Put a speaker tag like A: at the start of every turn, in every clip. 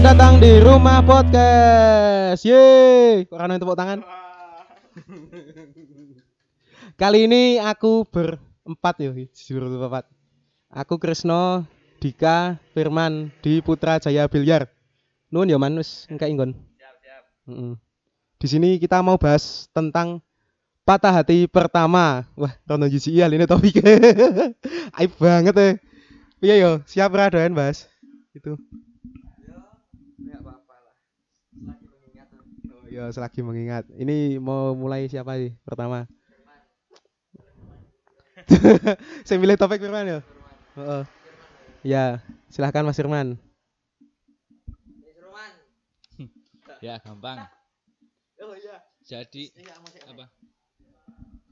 A: Selamat datang di Rumah Podcast. Yeay, kok orang tepuk tangan? Kali ini aku berempat yo, jujur berempat. Aku Krisno, Dika, Firman di Putra Jaya Bilyar. Nuwun ya manus, engka inggon.
B: Siap, siap.
A: Di sini kita mau bahas tentang patah hati pertama. Wah, rono jiji iya ini topiknya. Aib banget ya. Iya yo, siap ra doyan bahas. Itu.
B: Enggak apa-apa lah. Lagi mengingat
A: iya, selagi mengingat. Ini mau mulai siapa sih pertama? Saya milih topik Firman ya. Heeh. Ya, silahkan Mas Firman.
C: Ya gampang.
B: Oh iya.
C: Jadi apa?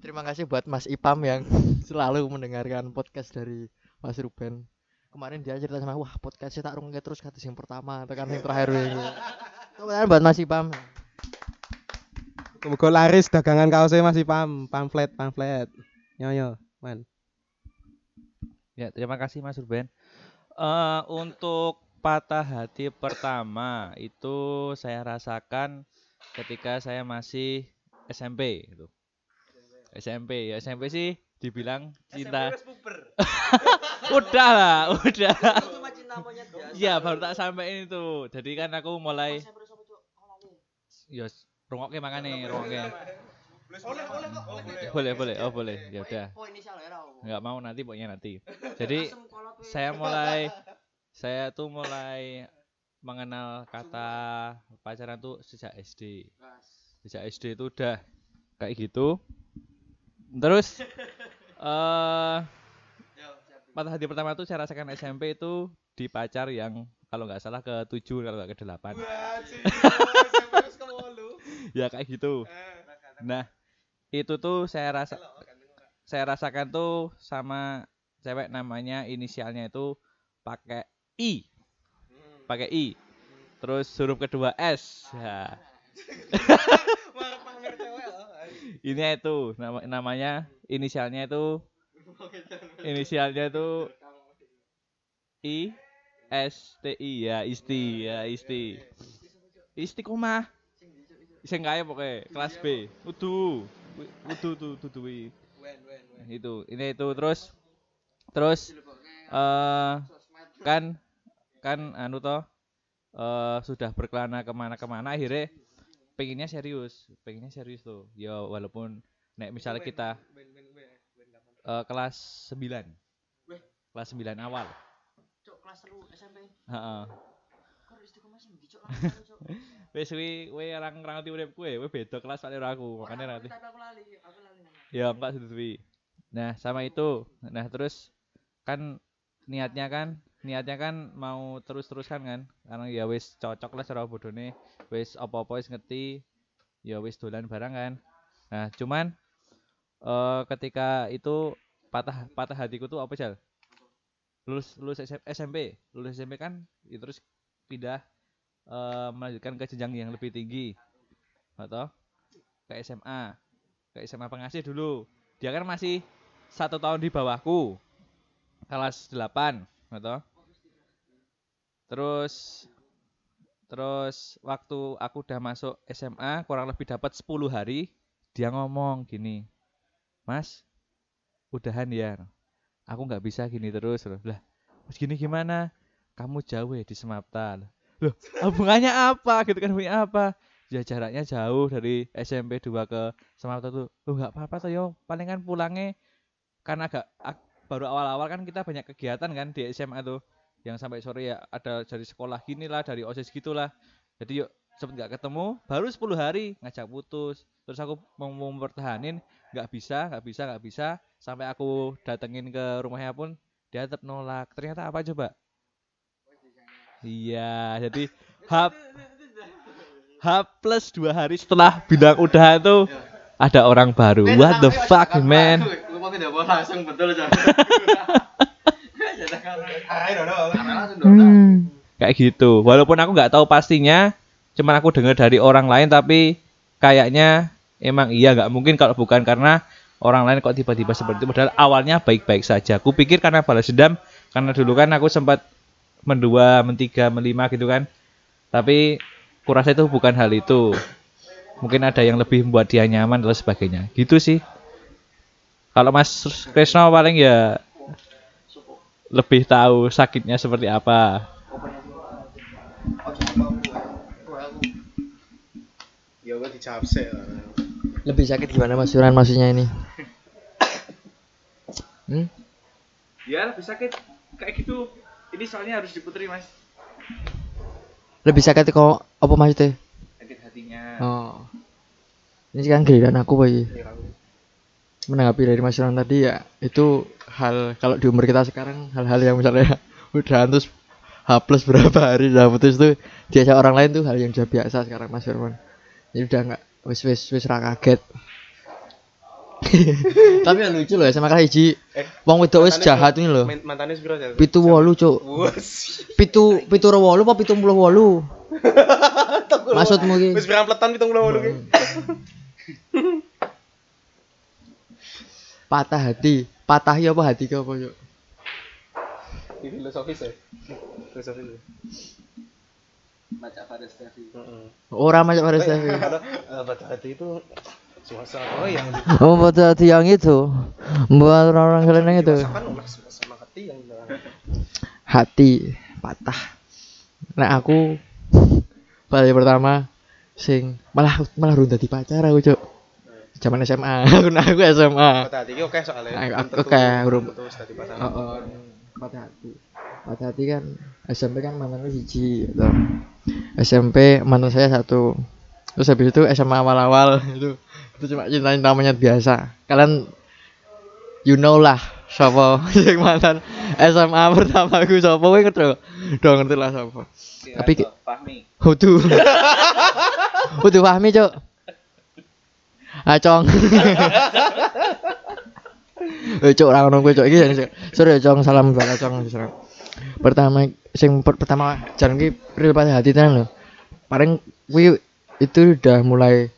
B: Terima kasih buat Mas Ipam yang selalu mendengarkan podcast dari Mas Ruben. Kemarin dia cerita sama wah podcastnya tak rungke terus kata yang pertama tekan yang terakhir ini. Kemudian buat Mas Ipam.
A: Semoga laris dagangan kaosnya masih pam, pamflet, pamflet. Yo yo, man.
C: Ya terima kasih Mas Ruben. Eh untuk patah hati pertama itu saya rasakan ketika saya masih SMP gitu. SMP ya SMP sih dibilang cinta. udah lah, udah.
B: Cuma cinta monyet biasa.
C: Iya baru tak sampein itu. Jadi kan aku mulai ya rungoknya makane rungoknya.
B: Boleh, boleh kok.
C: Boleh boleh oh boleh ya udah.
B: Oh ya
C: nggak mau nanti pokoknya nanti. Jadi saya mulai saya tuh mulai mengenal kata pacaran tuh sejak SD. Sejak SD itu udah kayak gitu. Terus eh patah hati pertama tuh saya rasakan SMP itu di pacar yang kalau nggak salah ke 7 kalau nggak ke 8. Ya kayak gitu. Nah, itu tuh saya rasa saya rasakan tuh sama cewek namanya inisialnya itu pakai I. Pakai I. Terus huruf kedua S. Ini itu nama, namanya inisialnya itu inisialnya itu I S T I ya Isti ya Isti. Istiqomah. Sing kaya pokoknya kelas B. Udu. Udu tuh tuh wi. Itu. Ini itu terus terus eh kan kan anu toh eh sudah berkelana ke mana-kemana akhirnya pengennya serius pengennya serius tuh ya walaupun nek misalnya kita eh, kelas 9 kelas 9 awal
B: kelas 3 SMP.
C: wis wi wi orang orang ngerti uripku ya wi beda kelas kali aku makanya nanti
B: Tapi aku lali, aku lali.
C: ya wi nah sama itu. Nah terus kan niatnya kan niatnya kan mau terus teruskan kan? Karena ya wis cocok lah cara bodone. Wis apa-apa wis ngerti ya wis dolan barang kan? Nah cuman eh ketika itu patah patah hatiku tuh apa sih lulus lulus SM SMP lulus SMP kan ya terus pindah eh melanjutkan ke jenjang yang lebih tinggi. Atau ke SMA ke SMA pengasih dulu. Dia kan masih satu tahun di bawahku. Kelas 8 atau terus terus waktu aku udah masuk SMA kurang lebih dapat 10 hari dia ngomong gini mas udahan ya aku nggak bisa gini terus. Loh lah gini gimana? Kamu jauh ya di Semapta loh hubungannya apa? Gitu kan hubungannya apa? Ya jaraknya jauh dari SMP 2 ke Semapta tuh. Loh nggak apa-apa tuh yo. Palingan pulangnya karena agak ag- baru awal-awal kan kita banyak kegiatan kan di SMA tuh. Yang sampai sore ya ada dari sekolah gini lah dari osis gitulah. Jadi yuk sempet nggak ketemu baru 10 hari ngajak putus. Terus aku mau mempertahanin nggak bisa nggak bisa nggak bisa. Sampai aku datengin ke rumahnya pun dia tetap nolak. Ternyata apa coba iya jadi H H plus dua hari setelah bilang udah tuh ada orang baru. What the fuck man?
B: betul aja.
C: kayak gitu. Walaupun aku nggak tahu pastinya cuman aku dengar dari orang lain tapi kayaknya emang iya nggak mungkin kalau bukan karena orang lain kok tiba-tiba seperti itu. Padahal awalnya baik-baik saja. Aku pikir karena balas dendam karena dulu kan aku sempat mendua mentiga melima gitu kan Tapi kurasa itu bukan hal itu. Mungkin ada yang lebih membuat dia nyaman dan sebagainya. Gitu sih. Kalau Mas Krisno paling ya lebih tahu sakitnya seperti apa.
A: Ya gue dijawab sih.
B: Lebih sakit gimana Mas Yuran maksudnya ini? Hmm?
C: Ya lebih sakit kayak gitu. Ini soalnya harus diputri mas.
B: Lebih sakit kok apa maksudnya?
C: Sakit hatinya.
B: Oh. Ini sekarang giliran aku Pak. Menanggapi dari Mas Yuran tadi ya itu hal kalau di umur kita sekarang hal-hal yang misalnya udah terus H plus berapa hari udah putus tuh diajak orang lain tuh hal yang sudah biasa sekarang Mas Firman. Jadi udah nggak wis wis wis ra kaget. Tapi yang lucu loh sama kali hiji wong wedok wis jahat ini loh.
A: Mantannya sepiro ya?
B: Pitu wolu cuk.
A: Wes.
B: Pitu pitu ro wolu apa pitu puluh wolu? Maksudmu ki?
A: Wis pirang pleton 78 ki.
B: Patah hati. Patah ya apa hati ke apa yuk?
A: Di filosofis ya. Filosofis. ya.
C: Baca pada Stevi.
B: Orang macam pada saya.
A: Karena eh, pada hati itu suasana oh yang
B: Oh, pada hati yang itu. Buat orang-orang kalian yang itu.
A: hati yang
B: Hati patah. Nah, aku pada pertama sing malah malah runda di pacar aku, Cuk. Zaman SMA. Aku nah, aku SMA.
A: pada hati oke soalnya.
B: Aku-
A: belum
B: aku- oke, urung. Oh, oh, patah hati. Patah hati kan SMP kan mantanku hiji gitu. SMP mantan saya satu. Terus habis itu SMA awal-awal itu itu cuma cinta-cinta monyet biasa. Kalian you know lah siapa yang mantan SMA pertama aku siapa kowe ngerti. Udah ngerti lah siapa. Tapi ki-
C: Fahmi.
B: Hudu. Hudu Fahmi, Cuk. Acong. Eh, Cuk, ora ngono kowe, Cuk. Iki sing- sorry, Cong, salam buat Acong. Pertama sing per- pertama jalan ki real pada hati tenan lho. Paling kuwi itu udah mulai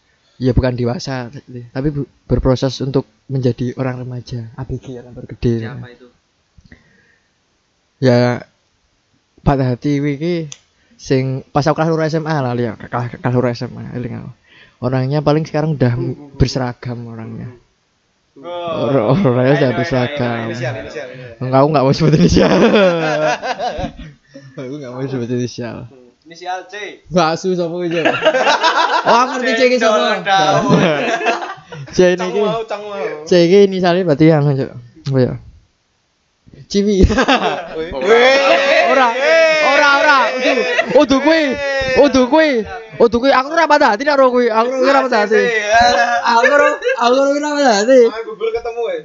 B: ya bukan dewasa tapi berproses untuk menjadi orang remaja. ABG ya lambar gede
C: Siapa itu?
B: ya patah hati wiki sing pas aku kelas SMA lah ya kelas kelas SMA eling aku. orangnya paling sekarang udah berseragam orangnya. Or- orangnya udah berseragam. enggak aku nggak mau sebut inisial aku nggak mau sebut inisial
A: Inisial C.
B: nggak asu siapa itu oh aku ngerti cek siapa cek ini
A: Cang mau, cang mau.
B: cek ini inisialnya berarti yang cek apa ya Ciwi Ora, ora, ora. Udu, udu kuwi. Udu kuwi. Udu kuwi aku ora patah hati karo kuwi. Aku ora patah hati. Aku ora aku ora ora patah hati.
A: Google ketemu ya.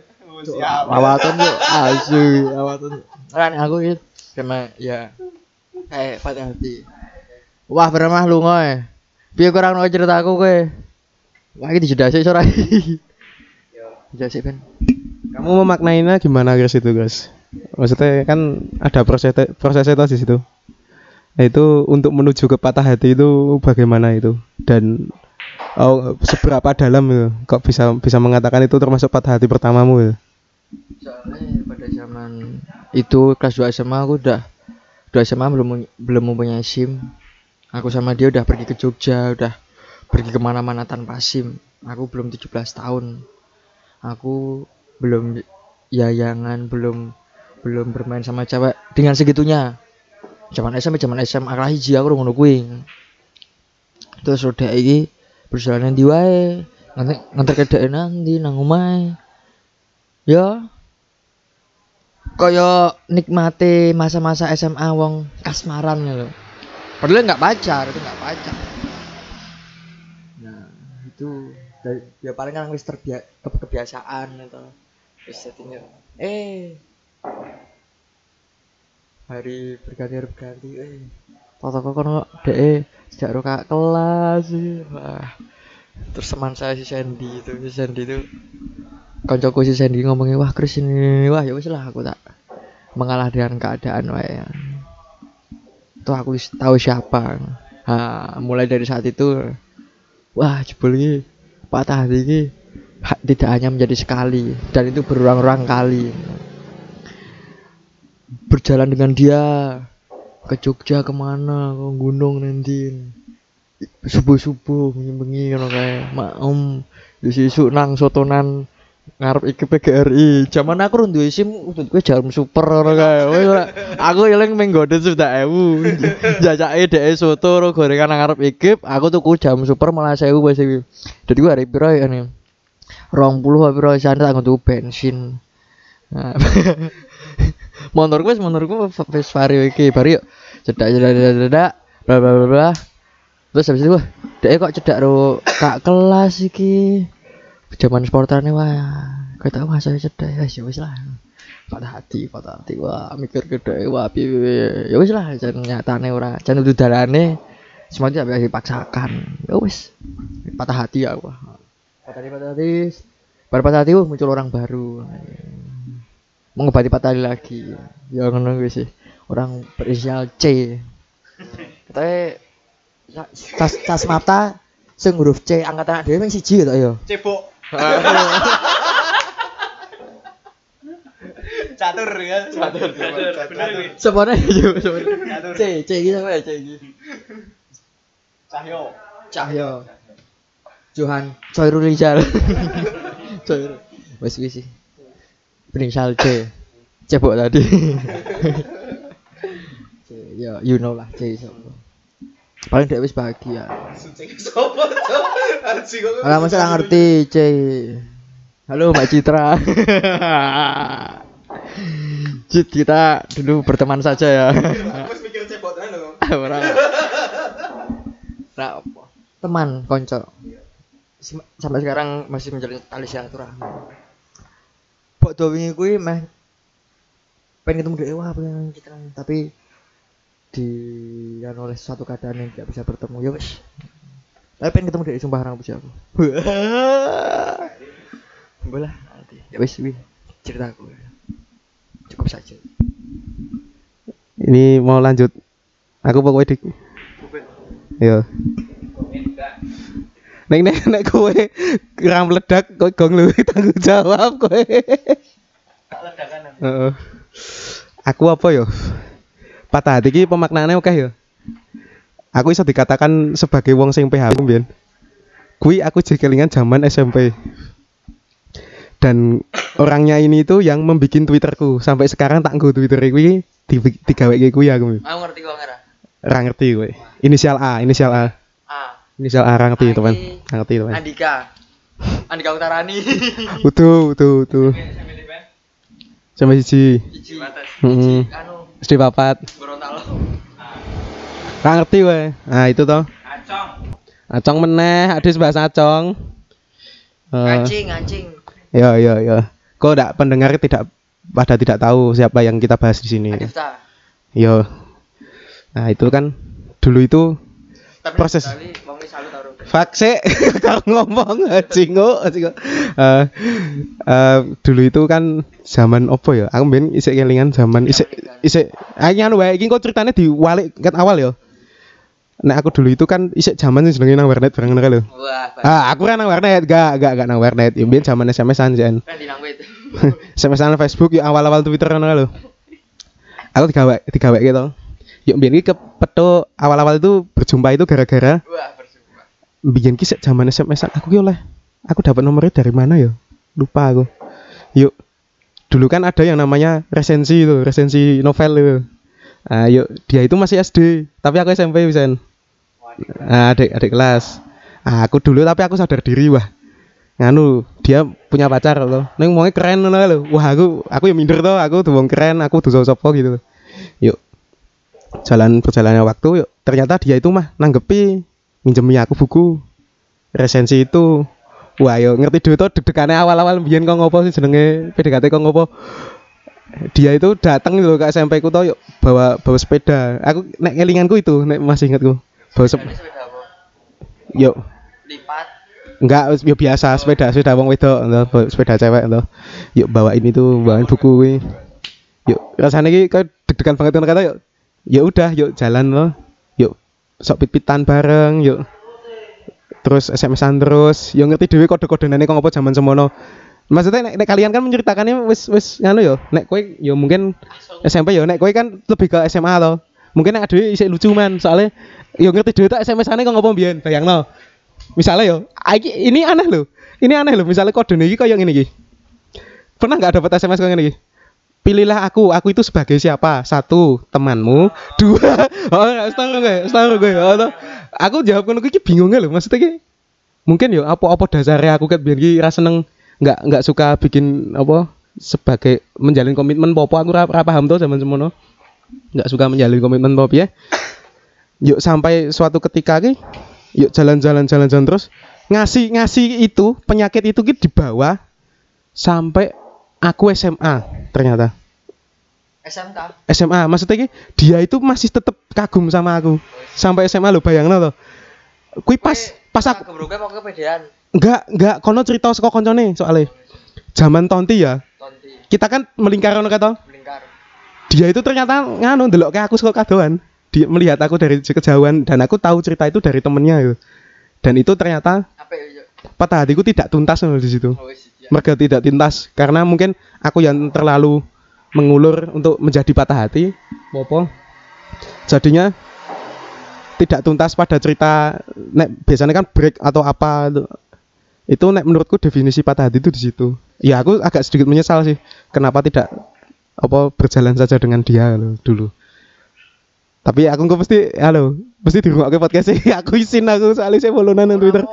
A: Siap.
B: Lawatan tuh asu, lawatan. Kan aku iki sama ya kayak patah hati. Wah, beremah lu ngoe. Piye kurang ono cerita aku kowe? Wah, iki dijedasi ora. Dijasik ben.
A: Kamu memaknainya gimana guys itu guys? Maksudnya kan ada proses proses itu di situ. Nah, itu untuk menuju ke patah hati itu bagaimana itu dan oh, seberapa dalam itu? Kok bisa bisa mengatakan itu termasuk patah hati pertamamu ya?
B: Soalnya pada zaman itu kelas 2 SMA aku udah 2 SMA belum belum mempunyai SIM. Aku sama dia udah pergi ke Jogja, udah pergi ke mana-mana tanpa SIM. Aku belum 17 tahun. Aku belum yayangan, belum belum bermain sama cewek dengan segitunya. Zaman SMA, zaman SMA kelas hiji aku ngono kuwi. Terus udah iki perjalanan di wae, nganter nganter kedeke nanti nang omahe ya kaya nikmati masa-masa SMA wong kasmaran lho. Padahal nggak pacar, itu nggak pacar. Nah, itu dari ya paling kan wis kebiasaan itu. Wis jadinya eh. Hari berganti berganti eh. Toto kono deh sejak ro kak kelas wah. Terus teman saya si Sandy itu si Sandy itu koncoku si Sandy ngomongin wah Chris ini wah ya wis lah aku tak mengalah dengan keadaan wae tuh aku tahu siapa. Ha, mulai dari saat itu wah jebol iki patah hati ha- tidak hanya menjadi sekali dan itu berulang-ulang kali. Berjalan dengan dia ke Jogja ke mana ke gunung nanti. Subuh subuh bengi bengi mak om isu nang sotonan ngarep iki PGRI zaman aku rung duwe SIM udah gue jarum super ngono kae. Wis aku eling ming nggodhe sudah ewu. Jajake dhek soto ro gorengan ngarep ikip aku tuku jam super malah 1000 wis iki. Dadi gue hari piro ya rong puluh apa piro sana tak tuku bensin. Nah, motorku wis motorku wis vario iki yuk cedak cedak cedak cedak bla bla bla terus habis itu dhek kok cedak ro kak kelas iki zaman sportane wah kata wah saya cedak ya wis lah. Patah hati patah hati wah mikir gede wah piye. ya wis lah jan nyatane ora jan udah dalane semuanya tapi dipaksakan. Ya wis patah hati ya wah patah hati patah hati baru patah hati wah, muncul orang baru. Mengobati patah hati lagi. Ya ngono sih. Orang berinisial C. Katanya cas cas mata sing huruf C angkatan dhewe mung siji gitu ya.
A: Cebok. Catur ya. Catur. Iki.
B: Sepone yo sepone. C C iki apa ya C iki?
A: Cahyo.
B: Cahyo. Johan Coirul Rizal. Coirul. Wes wis sih. Berinisial C. Cebok tadi. C, ya you know lah C sapa. Paling dia wis bahagia. Alah masa nggak ngerti C. Halo Mbak Citra. Cit kita dulu berteman saja ya. Teman, konco. Sem- Sampai sekarang masih menjalin tali silaturahmi. Pok wingi kuwi meh pengen ketemu dia wah pengen kita tapi di kan oleh suatu keadaan yang tidak bisa bertemu ya wes tapi pengen ketemu dia sumpah orang aku boleh nanti ya wes wih ceritaku cukup saja
A: Ini mau lanjut. Aku pokoknya dik. Yo. Nek nek nek kowe ram meledak kowe gong luwih tanggung jawab kowe. Heeh. Aku apa yo? Patah hati iki pemaknaannya oke yo. Aku iso dikatakan sebagai wong sing PHP mbiyen. Kui aku jadi kelingan zaman SMP. Dan orangnya ini itu yang membuat Twitterku sampai sekarang tak nggo Twitter kuwi di digawe kuwi aku.
B: aku ngerti kok ngira
A: Ra ngerti kowe. Inisial A, inisial A.
B: ah
A: Inisial A ra ngerti,
B: A
A: teman. ngerti, teman.
B: Andika Andika Utarani
A: Utuh, utuh, utuh. Sampai siji.
B: Cici
A: Heeh.
B: anu
A: SD papat.
B: Gorontalo
A: Ra ngerti kowe. Nah, itu toh. Acong. Acong meneh, adis bahasa acong. Eh,
B: Anjing, anjing.
A: ya, ya, ya. Kok enggak pendengar tidak pada tidak tahu siapa yang kita bahas di sini.
B: Adifta.
A: Yo. Nah, itu kan dulu itu
B: Tapi
A: Proses
B: wong iki salut karo.
A: Fakse karo ngomong cingo cingo. Eh eh, dulu itu kan zaman opo ya? Aku ben isik kelingan zaman isik isik ah anu wae iki kok ceritanya diwalik ket awal ya. Nek aku dulu itu kan isik zaman sing jenenge nang warnet bareng ngono lho.
B: Wah,
A: Ah, aku kan nang warnet, gak gak gak nang warnet. Ya biyen zaman SMS-an
B: kan nangwit.
A: SMS-an Facebook ya awal-awal Twitter ngono lho. Aku digawe digawe gitu. Yuk biyen iki kepetho awal-awal itu berjumpa itu gara-gara
B: Wah,
A: bikin kisah zaman SMS aku ki oleh aku dapat nomornya dari mana ya? Lupa aku. Yuk dulu kan ada yang namanya resensi itu resensi novel itu. Ah yuk dia itu masih SD tapi aku SMP bisa ah, adik adik kelas. Ah, aku dulu tapi aku sadar diri wah. Nganu dia punya pacar loh. Neng mau keren loh loh wah aku aku yang minder tuh aku tuh keren aku tuh sopo gitu. Yuk jalan perjalannya waktu yuk. Ternyata dia itu mah nanggepi minjemi aku buku. Resensi itu wah yo ngerti dulu tuh deg-degannya awal-awal. Biyen kok ngopo sih jenenge? PDKT kok ngopo? Dia itu datang gitu ke SMP ku yuk bawa bawa sepeda. Aku nek ngelinganku itu nek masih ingatku. Bawa sep
B: sepeda apa?
A: yuk.
B: Lipat.
A: enggak ya biasa sepeda sepeda wong wedok bawa sepeda cewek entah. yuk bawa ini tuh bawain buku kuwi. Yuk rasanya ki kayak deg-degan banget kan kata yuk. Ya udah yuk jalan loh. yuk sok pit-pitan bareng yuk terus SMS-an terus yo ngerti dhewe kode-kode nene kok ngopo zaman semono maksudnya nek, nek kalian kan menceritakannya wis wis nganu yo nek kowe yo mungkin SMP yo nek kowe kan lebih ke SMA atau Mungkin nek dhewe isih lucu man, soalnya yo ngerti dhewe tak SMS-ane kok ngopo mbiyen, bayangno. Misalnya yo, ini aneh loh. Ini aneh loh, misalnya kode iki kayak ngene iki. Pernah nggak dapat SMS kayak iki? Pilihlah aku, aku itu sebagai siapa? Satu, temanmu. Dua, oh, setengah gue, setengah gue. Oh, aku jawab ngono iki bingung loh, maksudnya ki mungkin yo apa-apa dasarnya aku ket biyen ki ra seneng nggak nggak suka bikin apa sebagai menjalin komitmen popo aku ra, ra paham tuh zaman semono nggak suka menjalin komitmen popo ya yuk sampai suatu ketika ki yuk jalan-jalan jalan-jalan terus ngasih ngasih itu penyakit itu ki dibawa sampai aku SMA ternyata
B: SMK.
A: SMA maksudnya dia itu masih tetap kagum sama aku sampai SMA lo bayangno tuh kui pas pas aku enggak enggak kono cerita saka koncone soalnya zaman tonti ya
B: Tonti.
A: kita kan melingkar ngono kata
B: Melingkar.
A: dia itu ternyata nganu ndelok kayak aku suka kadoan dia melihat aku dari kejauhan dan aku tahu cerita itu dari temennya gitu. dan itu ternyata
B: Apa ya?
A: patah hatiku tidak tuntas loh di situ
B: Oh.
A: Mereka tidak tuntas karena mungkin aku yang terlalu mengulur untuk menjadi patah hati. Popo jadinya tidak tuntas pada cerita nek biasanya kan break atau apa itu. Nek menurutku definisi patah hati itu di situ. Ya aku agak sedikit menyesal sih kenapa tidak apa berjalan saja dengan dia loh, dulu. Tapi aku nggak pasti halo pasti di rumah podcast sih aku izin aku soalnya saya follow-an nang Twitter.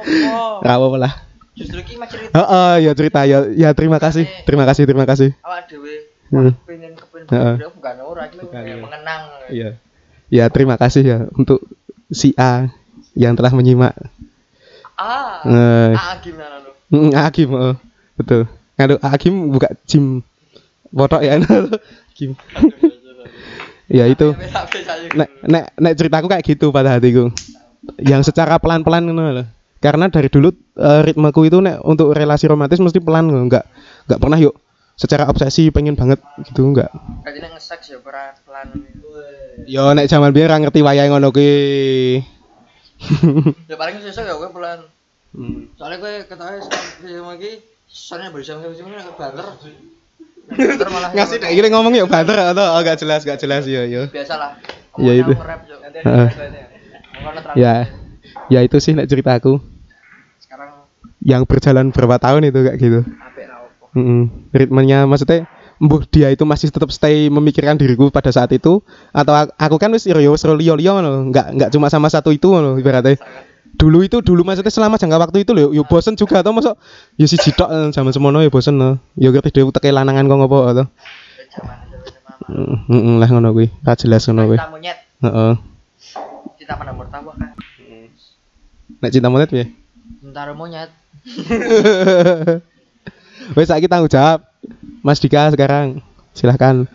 A: Nggak apa-apa lah
B: Justru ki mah cerita
A: Heeh, ya cerita ya ya terima kasih terima kasih terima kasih
B: awak dhewe
A: Hmm.
B: pengen kepen bukan ora iki
A: iya.
B: mengenang.
A: Iya. Ya terima kasih ya untuk si A yang telah menyimak.
B: Ah.
A: Eh,
B: Ah gimana lu?
A: mm, Agim, oh, betul. Aduh, Agim buka gym foto ya. Gym. ya itu. Nek nek nek ceritaku kayak gitu pada hatiku. Yang secara pelan-pelan ngono loh. Karena dari dulu eh, ritmeku itu nek untuk relasi romantis mesti pelan loh, enggak enggak pernah yuk secara obsesi pengen banget gitu enggak.
B: Kayaknya nge-sex ya peran pelan.
A: Yo nek zaman biyen ra ngerti wayahe ngono ki.
B: Ya paling sesuk ya gue pelan.
A: Hmm.
B: Soalnya gue ketahui sama lagi soalnya bersama sama ini banter.
A: Ngasih dek gini ngomong yuk banter atau oh, gak jelas gak jelas yo yo
B: biasa lah.
A: Ya, itu. Ya ya itu sih nek cerita aku
B: Sekarang
A: yang berjalan berapa tahun itu kayak gitu. Mm-mm. ritmenya maksudnya mbuh dia itu masih tetap stay memikirkan diriku pada saat itu atau aku kan wis yo wis liyo liyo ngono nggak nggak cuma sama satu itu ngono ibaratnya dulu itu dulu maksudnya selama jangka waktu itu loh yo bosen juga atau masuk yo si jitok eh, zaman semono yo bosen no. yo ngerti dhewe teke lanangan kok ngopo atau. Heeh lah ngono kuwi ra jelas ngono kuwi
B: Cinta monyet,
A: heeh
B: cinta pada martabak kan.
A: nek cinta monyet piye
B: Cinta monyet.
A: Wes saiki tanggung jawab. Mas Dika sekarang. Silahkan.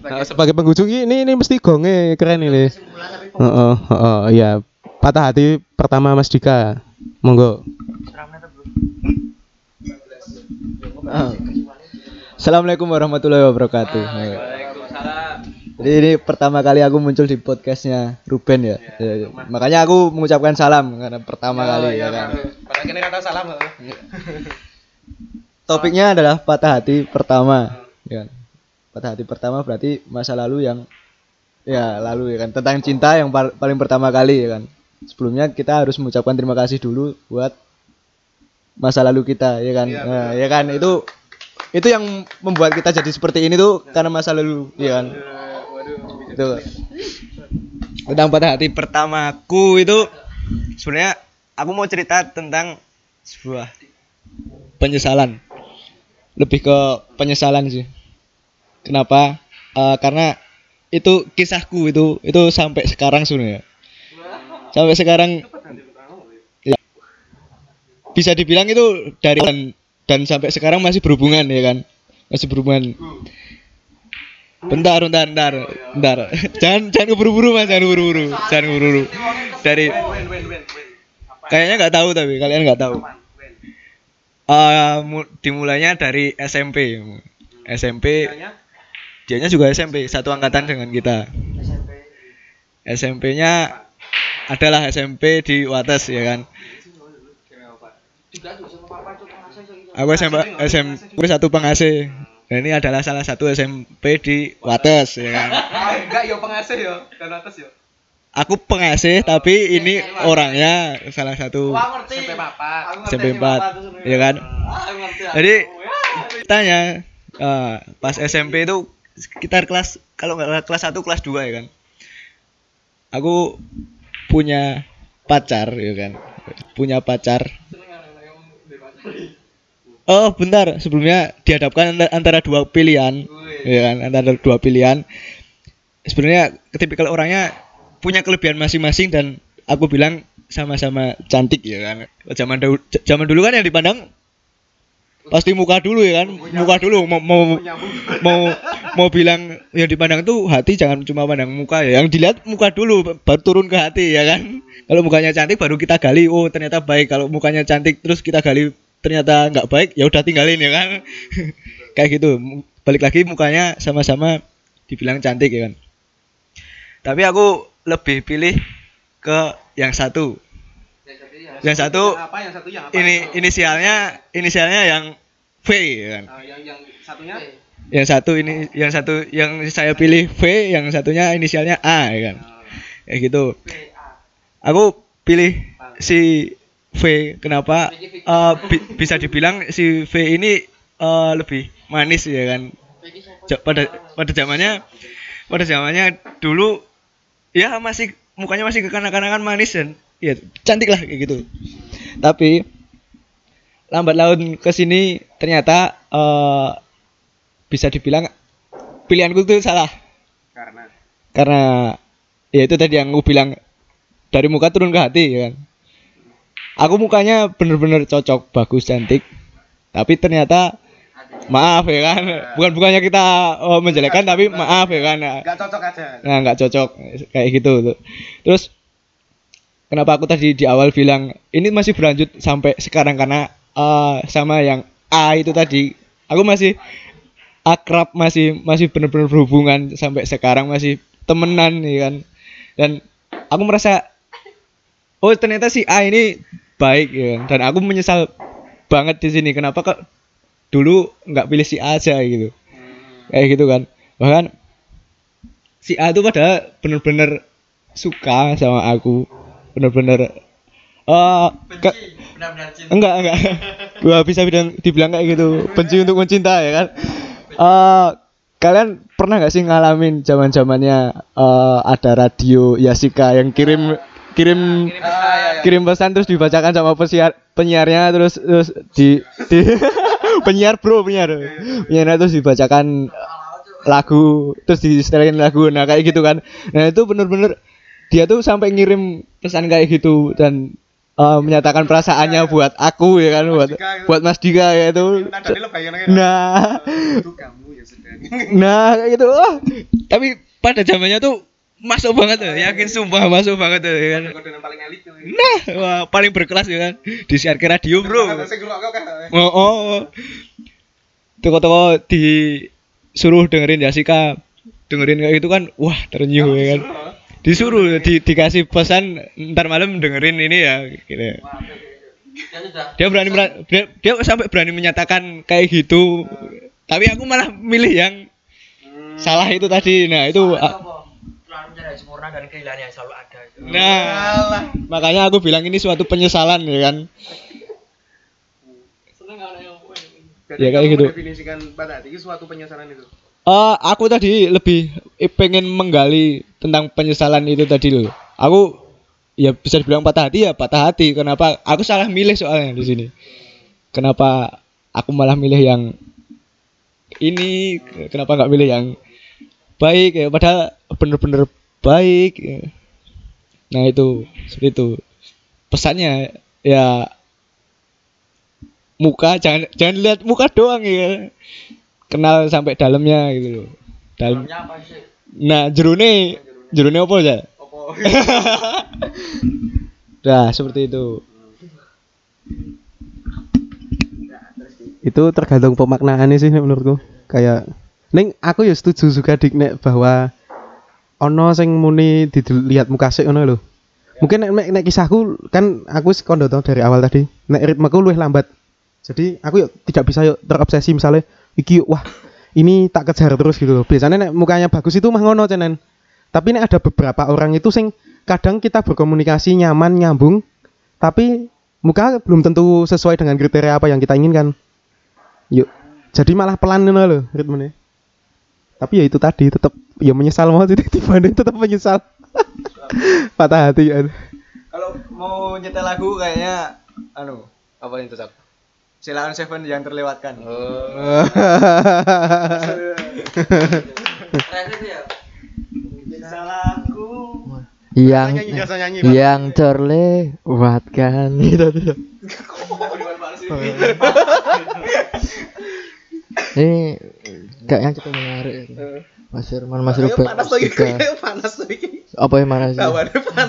A: Nah, sebagai penghujung ini ini mesti gonge keren ini.
B: Tapi
A: Heeh, heeh, iya. Patah hati pertama Mas Dika. Monggo.
D: Assalamualaikum warahmatullahi wabarakatuh. Jadi ini pertama kali aku muncul di podcastnya Ruben ya. Ya, Makanya aku mengucapkan salam karena pertama kali ya kan.
A: Kene kata salam.
D: Topiknya adalah patah hati pertama. Ya. kan. Patah hati pertama berarti masa lalu yang ya lalu ya kan tentang cinta yang pal- paling pertama kali ya kan. Sebelumnya kita harus mengucapkan terima kasih dulu buat masa lalu kita ya kan. Nah, ya kan itu itu yang membuat kita jadi seperti ini tuh karena masa lalu ya kan. Itu. Tentang patah hati pertamaku itu sebenarnya aku mau cerita tentang sebuah penyesalan. Lebih ke penyesalan sih. Kenapa? Eh, karena itu kisahku itu itu sampai sekarang sebenarnya. Sampai sekarang ya, bisa dibilang itu dari dan, dan sampai sekarang masih berhubungan ya kan. Masih berhubungan. Bentar, bentar, bentar, bentar. jangan jangan keburu-buru mas, jangan keburu-buru, jangan keburu-buru. Dari kayaknya nggak tahu tapi kalian nggak tahu. Eh, mu- dimulainya dari SMP. SMP. Dianya juga SMP, satu angkatan dengan kita. SMP-nya adalah SMP di Wates ya kan. Aku SMP SMP satu pengase. Nah, ini adalah salah satu SMP di Wates ya kan.
A: enggak yo pengasih yo dan atas yo
D: Aku pengasih tapi ini orangnya salah satu
B: ngerti.
A: SMP papa
D: SMP 4 ya kan. Jadi tanya eh, pas SMP itu sekitar kelas kalau nggak kelas 1 kelas 2 ya kan. Aku punya pacar ya kan. Punya pacar. Oh, bentar. Sebelumnya dihadapkan anta- antara dua pilihan. Ya kan, antara dua pilihan. Sebenarnya tipikal orangnya punya kelebihan masing-masing dan aku bilang sama-sama cantik ya kan. Zaman dahulu zaman dulu kan yang dipandang pasti muka dulu ya kan. Muka dulu mau mau mau mau bilang yang dipandang tuh hati jangan cuma pandang muka ya. Yang dilihat muka dulu baru turun ke hati ya kan. Kalau mukanya cantik baru kita gali oh ternyata baik. Kalau mukanya cantik terus kita gali ternyata nggak baik ya udah tinggalin ya kan. Kayak gitu. Balik lagi mukanya sama-sama dibilang cantik ya kan. Tapi aku lebih pilih ke yang satu. Yang satu
A: apa yang satu yang apa
D: ini inisialnya inisialnya yang V ya kan.
A: Ah, yang yang satunya
D: Yang satu ini yang satu yang saya pilih V, yang satunya inisialnya A ya kan. Kayak gitu. Aku pilih si V. Kenapa? Eh, bi- bisa dibilang si V ini eh, lebih manis ya kan. Ja- pada pada zamannya pada zamannya dulu ya masih mukanya masih kekanak-kanakan manis dan ya cantik lah kayak gitu. Tapi lambat laun ke sini ternyata eh, bisa dibilang pilihanku itu salah
A: karena
D: karena ya itu tadi yang aku bilang dari muka turun ke hati ya kan aku mukanya bener-bener cocok bagus cantik. Tapi ternyata maaf ya kan. Bukan bukannya kita oh, menjelekkan tapi maaf ya kan.
A: Nggak cocok aja.
D: Nah nggak cocok. Kayak gitu. Tuh. terus kenapa aku tadi di awal bilang ini masih berlanjut sampai sekarang karena eh, sama yang A itu tadi. Aku masih akrab masih masih benar-benar berhubungan sampai sekarang masih temenan ya kan. Dan aku merasa oh ternyata si A ini baik ya. Dan aku menyesal banget di sini. Kenapa kok dulu nggak pilih si A aja gitu. Kayak gitu kan. Bahkan si A itu padahal bener-bener suka sama aku. Bener-bener eh ke-
B: Benar-benar cinta.
D: enggak enggak. Gua bisa bilang dibilang kayak gitu. Benci untuk mencinta ya kan? Eh kalian pernah nggak sih ngalamin zaman zamannya eh ada radio Yasika yang kirim kirim kirim pesan. Terus dibacakan sama penyiar penyiarnya terus terus di, di penyiar bro penyiar. Penyiarnya terus dibacakan lagu terus di setelin lagu nah kayak gitu kan. Nah itu bener-bener dia tuh sampai ngirim pesan kayak gitu dan eh, menyatakan perasaannya buat aku ya kan buat
A: Dika gitu.
D: buat Mas Dika ya itu. Nah.
A: itu kamu ya sudah.
D: Nah kayak gitu. Wah, tapi pada zamannya tuh masuk banget tuh yakin sumpah masuk banget tuh ya kan
A: paling elit tuh
D: nah wah, paling berkelas ya kan. Disiar ke radio bro.
A: saya guru kau kan
D: oh, oh. toko-toko disuruh dengerin Yasika dengerin kayak gitu kan wah terenyuh ya kan. disuruh di, dikasih pesan ntar malam dengerin ini ya gitu.
B: Ya
D: dia berani dia, dia sampai berani menyatakan kayak gitu. Tapi aku malah milih yang salah itu tadi. Nah itu a-
B: Selalu mencari sempurna dan kehilangan yang selalu ada.
D: nah makanya aku bilang ini suatu penyesalan ya kan
A: Jadi
D: Ya, kayak gitu.
A: mendefinisikan pada hati itu suatu penyesalan itu
D: Eh, aku tadi lebih pengen menggali tentang penyesalan itu tadi loh. Aku ya bisa dibilang patah hati ya patah hati. Kenapa? Aku salah milih soalnya di sini. Kenapa aku malah milih yang ini? Kenapa nggak milih yang baik? Ya, padahal bener-bener baik. ya. Nah itu seperti itu. Pesannya ya muka jangan jangan lihat muka doang ya kenal sampai dalamnya gitu loh. Dalam.
B: Dalamnya apa sih?
D: Nah, jerune jerune apa ya?
A: opo
D: Nah, seperti itu.
A: itu tergantung pemaknaannya sih menurutku kayak ning aku ya setuju juga dik nek bahwa ono sing muni dilihat muka sik ngono lho mungkin nek, nek, nek kisahku kan aku wis kondo tau dari awal tadi nek ritmeku luwih lambat jadi aku yuk tidak bisa yuk terobsesi misalnya iki yuk, wah ini tak kejar terus gitu loh. Biasanya nek mukanya bagus itu mah ngono cenen. Tapi nek ada beberapa orang itu sing kadang kita berkomunikasi nyaman, nyambung, tapi muka belum tentu sesuai dengan kriteria apa yang kita inginkan. Yuk. Jadi malah pelan ngono loh ritmenya. Tapi ya itu tadi tetap ya menyesal mau tiba-tiba tetap menyesal. Patah hati ya.
D: Kalau mau nyetel lagu kayaknya anu apa yang cocok? Silakan Seven yang terlewatkan.
A: Oh.
D: Salahku.
B: yang
A: Nyanyi, biasa nyanyi, Pak.
B: yang terlewatkan tuh. ini kayaknya cukup menarik Mas Firman Mas Ruben
A: panas lagi
B: juga.
A: panas lagi.
B: apa yang mana sih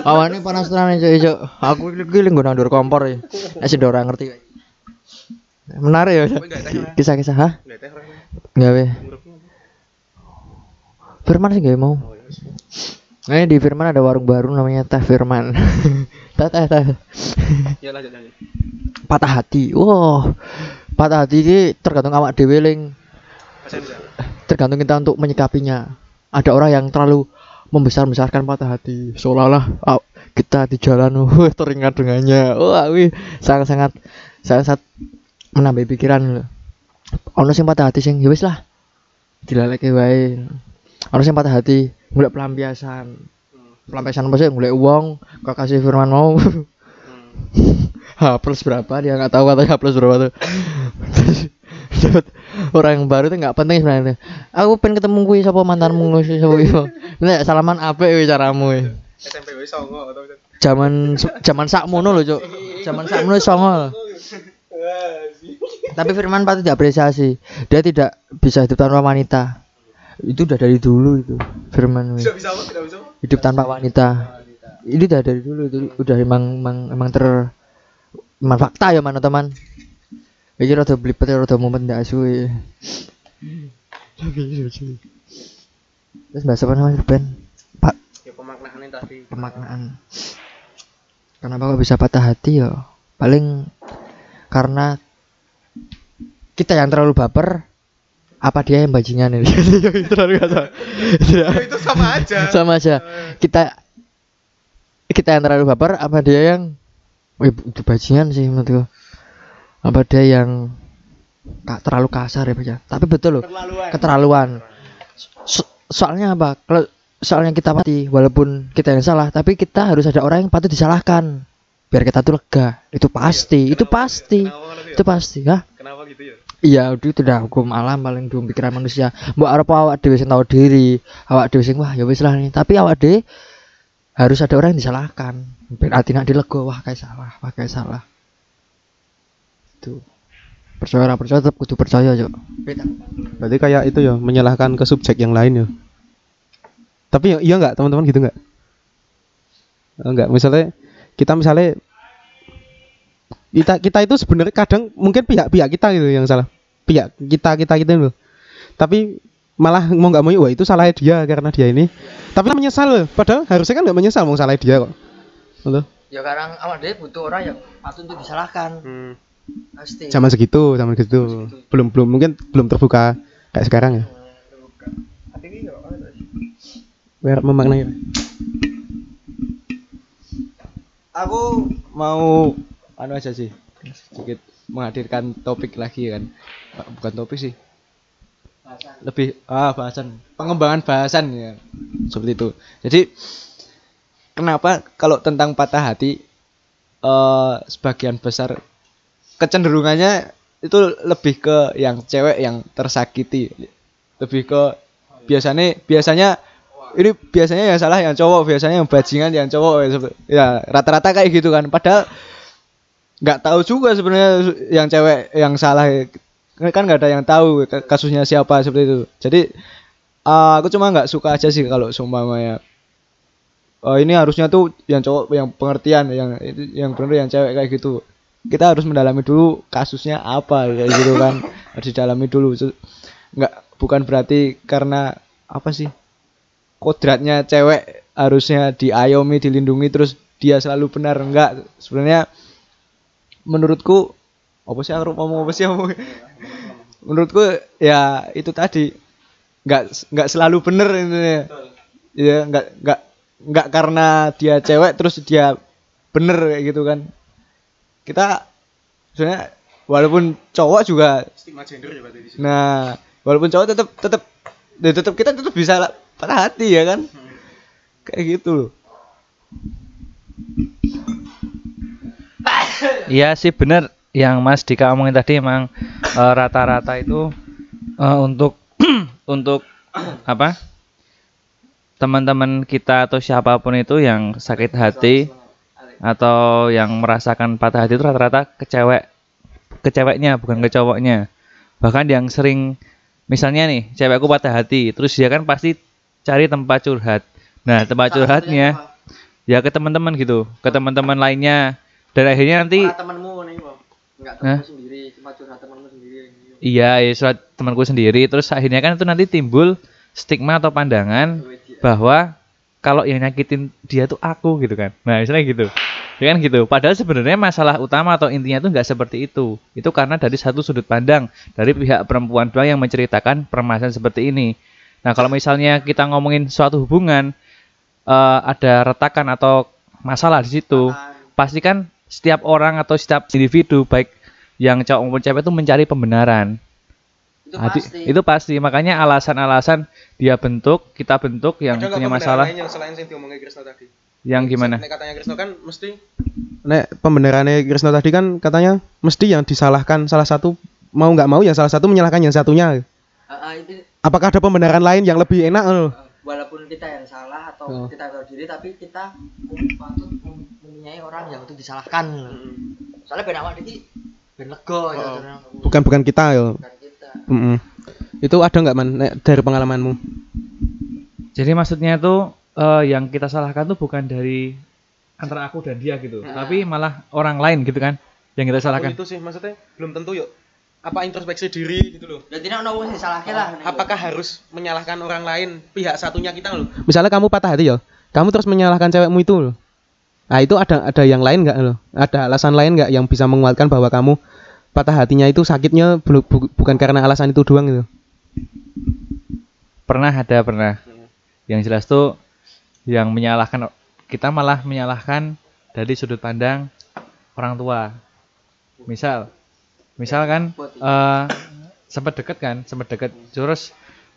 B: awan ini panas tenan cok cok aku giling gue nandur kompor ya masih orang ngerti menarik ya kisah-kisah hah nggak be Firman sih gak mau Nah, di Firman ada warung baru namanya Teh Firman. teh teh teh.
A: Ya lanjut lanjut.
B: Patah hati. Wow. Patah hati ini tergantung awak dhewe ling. Tergantung kita untuk menyikapinya. Ada orang yang terlalu membesar-besarkan patah hati. Seolah-olah ah, kita di jalan wah teringat dengannya. Wah, wih sangat-sangat sangat menambah pikiran. Ono sing patah hati sing ya wis lah. Dilaleke wae. Ono sing patah hati golek pelampiasan. Pelampiasan apa? Golek uang, kok kasih firman mau. H plus berapa dia nggak tahu katanya H plus berapa tuh orang yang baru tuh nggak penting sebenarnya. Aku pengen ketemu gue siapa mantanmu siapa itu salaman apa ya caramu ya
A: SMP wis songo
B: zaman zaman sakmono loh cok zaman sakmono songo tapi Firman patut diapresiasi. Dia tidak bisa hidup tanpa wanita. Itu udah dari dulu itu Firman
A: bisa tidak bisa
B: hidup tanpa wanita. Ini udah dari dulu itu. Udah emang emang emang ter emang fakta ya mana teman ini rada blipet ya rada momen ndak suwe terus bahasa apa namanya Ben? Pak.
A: Ya pemaknaan tadi.
B: Pemaknaan. Kenapa kok bisa patah hati ya? Paling karena kita yang terlalu baper apa dia yang bajingan ini terlalu kata
A: itu sama aja.
B: Sama aja. Kita kita yang terlalu baper apa dia yang Wih, itu bajingan sih menurutku apa dia yang ka- terlalu kasar ya baca tapi betul loh keterlaluan. So- soalnya apa? Kalau soalnya kita mati walaupun kita yang salah tapi kita harus ada orang yang patut disalahkan. Biar kita tuh lega. Itu pasti itu pasti. itu pasti ya
A: kenapa gitu ya?
B: Iya, itu udah hukum alam paling dua pikiran manusia. Mbok arep awak dhewe sing tahu diri, awak dhewe sing wah ya wis lah nih. Tapi awak dhewe harus ada orang yang disalahkan. Ben ati nak dilego wah kayak salah, wah kayak salah. Itu. Percaya ora percaya tetap kudu percaya, Cuk.
A: berarti kayak itu ya menyalahkan ke subjek yang lain ya tapi ya, iya nggak teman-teman gitu nggak enggak misalnya kita misalnya kita kita itu sebenarnya kadang mungkin pihak-pihak kita gitu yang salah pihak kita kita gitu loh tapi malah mau nggak mau wah itu salah dia karena dia ini tapi menyesal loh padahal harusnya kan nggak menyesal mau salah dia kok Betul.
B: Ya kadang awak dhewe butuh orang yang patut untuk disalahkan. Pasti.
A: zaman segitu zaman segitu belum belum mungkin belum terbuka kayak sekarang ya biar memaknai
D: Aku mau anu aja sih. Sedikit menghadirkan topik lagi kan. Bukan topik sih. Lebih ah bahasan, pengembangan bahasan ya. Seperti itu. Jadi kenapa kalau tentang patah hati eh sebagian besar kecenderungannya itu lebih ke yang cewek yang tersakiti. Lebih ke biasanya biasanya ini biasanya yang salah yang cowok biasanya yang bajingan yang cowok ya, ya rata-rata kayak gitu kan. Padahal nggak tahu juga sebenarnya yang cewek yang salah kan nggak ada yang tahu ka- kasusnya siapa seperti itu. Jadi eh, aku cuma nggak suka aja sih kalau seumpamanya oh ini harusnya tuh yang cowok yang pengertian yang yang benar yang cewek kayak gitu kita harus mendalami dulu kasusnya apa kayak gitu kan. Harus didalami dulu. Nggak bukan berarti karena apa sih kodratnya cewek harusnya diayomi dilindungi terus dia selalu benar. Enggak sebenarnya menurutku apa sih aku ngomong apa sih aku menurutku ya itu tadi. Nggak nggak selalu bener ini. Ya nggak nggak nggak karena dia cewek terus dia bener kayak gitu kan kita sebenarnya walaupun cowok juga
A: Stigma gender ya berarti di
D: nah walaupun cowok tetap tetap ya tetap kita tetap bisa patah hati ya kan? Kayak gitu loh.
C: Iya sih bener. Yang Mas Dika omongin tadi emang eh, rata-rata itu eh, untuk untuk apa? Teman-teman kita atau siapa pun itu yang sakit hati atau yang merasakan patah hati itu rata-rata ke cewek ke ceweknya bukan ke cowoknya. Bahkan yang sering misalnya nih cewekku patah hati terus dia kan pasti cari tempat curhat. Nah tempat curhatnya ya ke teman-teman gitu ke teman-teman lainnya. Dan akhirnya nanti
B: temanmu nih bang. Nggak
C: Hah?
B: temanmu sendiri cuma curhat temanmu sendiri.
C: Iya ya surat temanku sendiri. Terus akhirnya kan itu nanti timbul stigma atau pandangan bahwa kalau yang nyakitin dia tuh aku gitu kan. Nah misalnya gitu ya kan gitu. Padahal sebenarnya masalah utama atau intinya tuh nggak seperti itu. Itu karena dari satu sudut pandang dari pihak perempuan doang yang menceritakan permasalahan seperti ini. Nah kalau misalnya kita ngomongin suatu hubungan eh, ada retakan atau masalah di situ pasti kan setiap orang atau setiap individu baik yang cowok maupun cewek itu mencari pembenaran.
B: Itu
C: Hati-
B: pasti.
C: itu pasti. Makanya alasan-alasan dia bentuk kita bentuk yang
A: Ada
C: punya masalah.
A: lain yang selain yang diomongin Krisno tadi
C: yang gimana
A: Nek katanya Krisno kan mesti Nek pembenarannya Krisno tadi kan katanya mesti yang disalahkan salah satu mau nggak mau ya salah satu menyalahkan yang satunya.
B: Ah, ah, itu
A: Apakah ada pembenaran lain yang lebih enak
B: eh, walaupun kita yang salah atau
A: Oh.
B: kita tahu diri tapi kita patut mem- mempunyai orang yang untuk disalahkan soalnya ben awak iki ben lega ya
A: Oh.
B: karena
A: Bukan bukan kita yo.
B: bukan kita
A: Mm-mm. Itu ada nggak man Nek, dari pengalamanmu?
C: jadi maksudnya itu eh, yang kita salahkan tuh bukan dari antara aku dan dia gitu tapi malah orang lain gitu kan yang kita salahkan
A: itu sih maksudnya belum tentu yuk. Apa introspeksi diri gitu loh.
B: jadi nek ono wong sing disalahke lah.
A: Apakah harus menyalahkan orang lain pihak satunya kita loh? Misalnya kamu patah hati ya, kamu terus menyalahkan cewekmu itu loh. Nah itu ada ada yang lain nggak loh? Ada alasan lain nggak yang bisa menguatkan bahwa kamu patah hatinya itu sakitnya belu- bu- bukan karena alasan itu doang gitu?
C: pernah ada pernah yang jelas tuh yang menyalahkan kita malah menyalahkan dari sudut pandang orang tua. Misal misal kan eh sempat deket kan sempat deket. Terus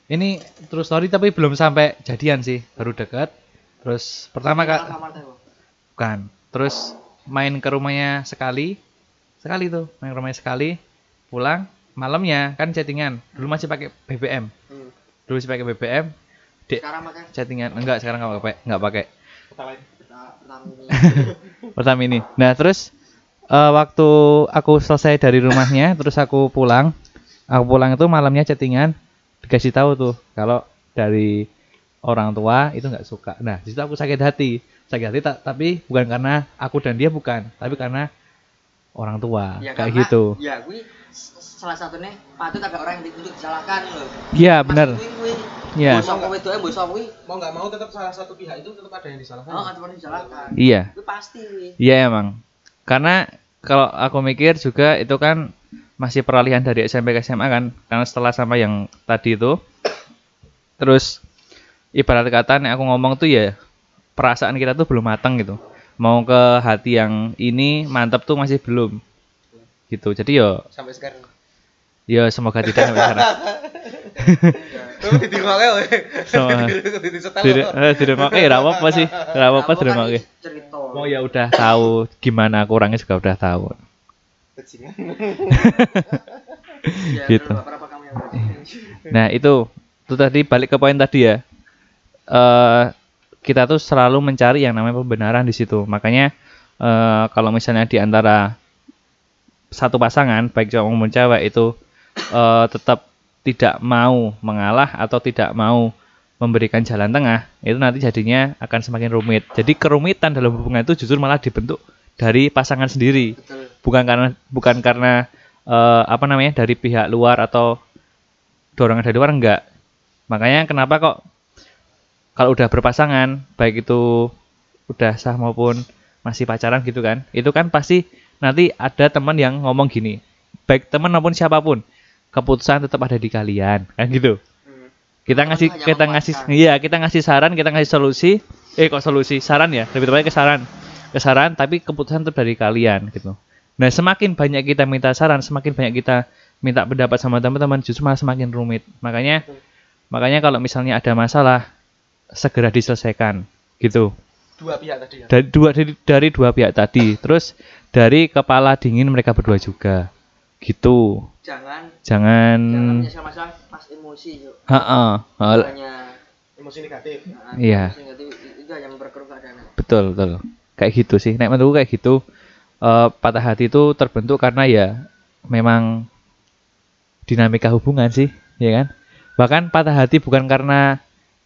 C: ini terus story tapi belum sampai jadian sih baru deket. Terus pertama kak
B: Bang.
C: bukan. Terus main ke rumahnya sekali. Sekali tuh main ke rumahnya sekali. Pulang malamnya kan chattingan. Dulu masih pakai BBM dulu masih pakai BBM dek.
B: Sekarang makan
C: chattingan. Enggak sekarang nggak pakai. Nggak pakai.
B: Pertama ini.
C: Nah terus eh, waktu aku selesai dari rumahnya terus aku pulang. Aku pulang itu malamnya chattingan. Dikasih tahu tuh kalau dari orang tua itu nggak suka. Nah di situ aku sakit hati. Sakit hati ta- tapi bukan karena aku dan dia bukan tapi karena orang tua.
B: Ya,
C: kayak
B: karena,
C: gitu.
B: ya gue salah satunya patut ada orang yang untuk disalahkan loh
C: iya benar Iya.
B: bosok kowe doang bosok kuwi
A: Mau nggak mau tetap salah satu pihak itu tetap ada yang disalahkan.
B: oh ada orang disalahkan
C: iya
B: gue pasti
C: Iya emang. Karena kalau aku mikir juga itu kan masih peralihan dari SMP ke SMA kan. Karena setelah sama yang tadi itu terus ibarat kata nek aku ngomong tuh ya perasaan kita tuh belum matang gitu. Mau ke hati yang ini mantap tuh masih belum. Gitu. Jadi yo
A: Sampai sekarang.
C: yo semoga tidak sampai
A: ditiru aja weh.
C: Sama.
A: Disetel.
C: Tidak eh, tidak pakai ya apa sih. Tidak apa tidak
B: kan
C: pakai.
B: cerita
C: Oh ya udah tahu gimana aku orangnya juga udah tahu.
B: ya,
C: gitu. Nah itu itu tadi balik ke poin tadi ya. eh kita tuh selalu mencari yang namanya pembenaran di situ. Makanya eh kalau misalnya di antara satu pasangan baik cowok maupun cewek itu eh tetap tidak mau mengalah atau tidak mau memberikan jalan tengah, itu nanti jadinya akan semakin rumit. Jadi kerumitan dalam hubungan itu justru malah dibentuk dari pasangan sendiri.
B: Betul.
C: Bukan karena bukan karena eh, apa namanya dari pihak luar atau dorongan dari luar enggak. Makanya kenapa kok kalau udah berpasangan baik itu udah sah maupun masih pacaran gitu kan itu kan pasti nanti ada teman yang ngomong gini baik teman maupun siapa pun keputusan tetap ada di kalian. Kan gitu.
B: Hmm.
C: kita ngasih kita ngasih iya kita ngasih saran kita ngasih solusi. Eh kok solusi? Saran ya? Lebih tepatnya ke saran. Ke saran tapi keputusan tetap dari kalian gitu. Nah semakin banyak kita minta saran semakin banyak kita minta pendapat sama teman-teman justru malah semakin rumit. Makanya makanya kalau misalnya ada masalah segera diselesaikan gitu
A: Dua pihak tadi ya.
C: dari dua dari, dari dua pihak tadi terus dari kepala dingin mereka berdua juga gitu
B: Jangan
C: jangan
B: jangan masalah pas emosi yuk. Hanya
A: Emosi negatif.
B: nah,
C: Iya.
B: emosi negatif, itu hanya memperkeruh keadaan.
C: betul betul kayak gitu sih nek menurutku kayak gitu eh, patah hati itu terbentuk karena ya memang dinamika hubungan sih ya kan bahkan patah hati bukan karena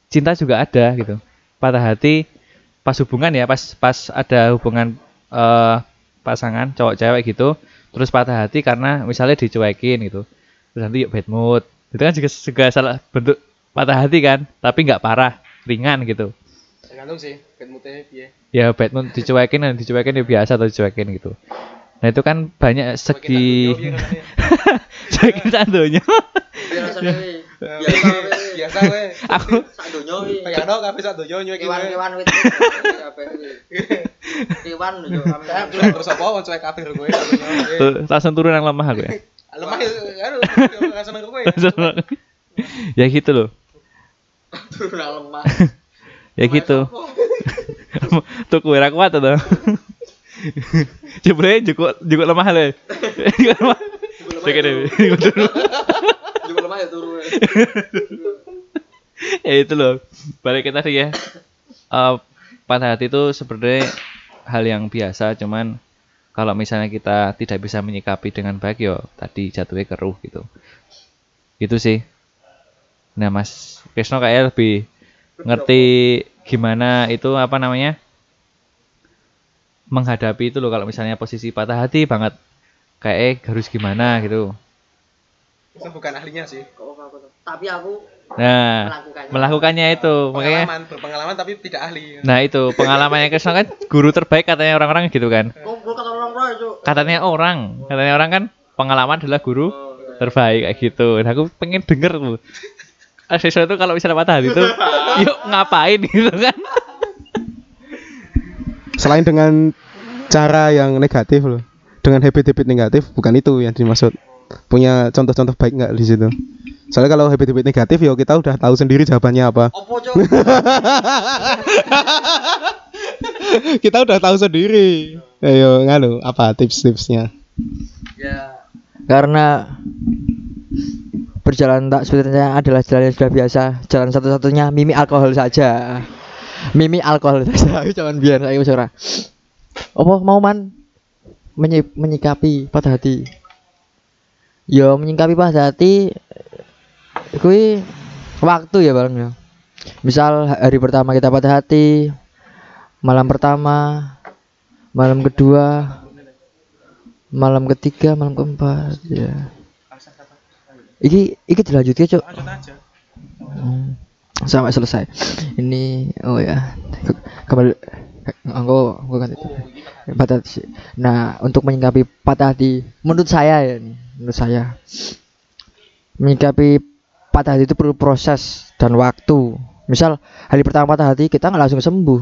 C: cinta juga ada gitu patah hati pas hubungan ya pas pas ada hubungan eh, pasangan cowok cewek gitu terus patah hati karena misalnya dicuekin gitu. Terus nanti yuk bad mood. Itu kan juga, juga salah bentuk patah hati kan tapi nggak parah ringan gitu.
A: Tergantung sih, bad moodnya piye.
C: ya bad mood dicuekin dan dicuekin ya biasa atau dicuekin gitu. Nah itu kan banyak segi cuekin sandonya
B: Biar rasanya weh. Biasa weh.
C: aku
B: Sak donya weh.
A: Kayak no kabeh sak donya nyuwek
B: Kewan-kewan wit. Kabeh. Kewan kami.
A: Terus apa wong cuek kabeh kowe
C: langsung turun yang lemah aku ya
A: Lemah ya kowe.
C: ya gitu loh
B: Turun lemah.
C: ya gitu tuh kue kuat tuh Jebule juga juga lemah le. Juga lemah. Cek deh.
B: Juga lemah ya turun. weh.
C: ya itu loh. Balik kita tadi ya. Eh, patah hati itu sebenarnya hal yang biasa, cuman kalau misalnya kita tidak bisa menyikapi dengan baik yo tadi jatuhnya keruh gitu. Itu sih. Nah, Mas Krisno kayak lebih ngerti gimana itu apa namanya? menghadapi itu loh kalau misalnya posisi patah hati banget kayak eh, harus gimana gitu.
A: Itu bukan ahlinya sih.
B: Kok apa tuh? Tapi aku
C: Nah,
B: melakukannya.
C: melakukannya itu makanya
A: Pengalaman, berpengalaman tapi tidak ahli.
C: Nah itu pengalamannya Krisna kan guru terbaik katanya orang-orang gitu kan. Katanya orang, katanya orang kan pengalaman adalah guru
B: Oh, iya.
C: terbaik kayak gitu. Nah aku pengen denger tuh. Ada sesuatu kalau misalnya patah hati itu, yuk ngapain gitu kan?
A: Selain dengan cara yang negatif loh. Dengan habit-habit negatif bukan itu yang dimaksud. Punya contoh-contoh baik nggak di situ? Soalnya kalau habit-habit negatif ya kita udah tahu sendiri jawabannya apa.
B: Opo,
A: kita udah tahu sendiri. Ayo nganu apa tips-tipsnya?
B: ya karena berjalan tak sebetulnya adalah jalan yang sudah biasa jalan satu-satunya mimi alkohol saja mimi alkohol saja Ayo jangan biar ayo suara apa mau man Menyi- menyikapi patah hati yo menyikapi patah hati kui waktu ya bang ya. Misal hari pertama kita patah hati malam pertama malam kedua malam ketiga malam keempat ya. Iki iki dilanjutnya cok Hmm, sampai selesai. Ini oh ya Ke- kembali anggo anggo kan itu patah hati. nah untuk menyikapi patah hati menurut saya ya nih menurut saya. Menyikapi patah hati itu perlu proses dan waktu. Misal hari pertama patah hati kita nggak langsung sembuh.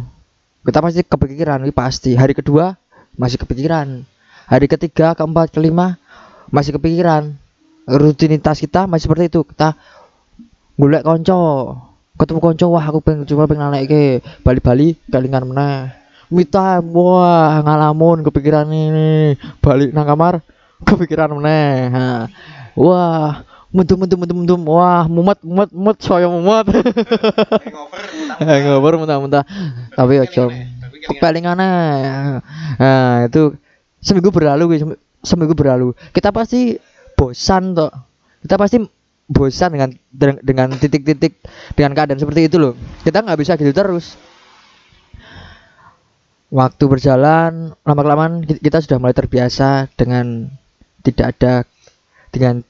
B: Kita pasti kepikiran ini pasti. Hari kedua masih kepikiran. Hari ketiga keempat kelima masih kepikiran. Rutinitas kita masih seperti itu. Kita golek konco. Ketemu konco wah aku pengen coba pengen naik ke Bali-Bali kalingan meneh. Me time wah ngalamun kepikiran ini. Balik nang kamar kepikiran meneh Ha. wah mendem mendem mendem mendem wah mumet mumet mumet saya mumet. Hangover mentah-mentah tapi ojo kepalingan nah itu seminggu berlalu seminggu berlalu. Kita pasti bosan toh. Kita pasti bosan dengan dengan- dengan titik-titik dengan keadaan seperti itu loh. Kita nggak bisa gitu terus. Waktu berjalan lama kelamaan kita sudah mulai terbiasa dengan tidak ada dengan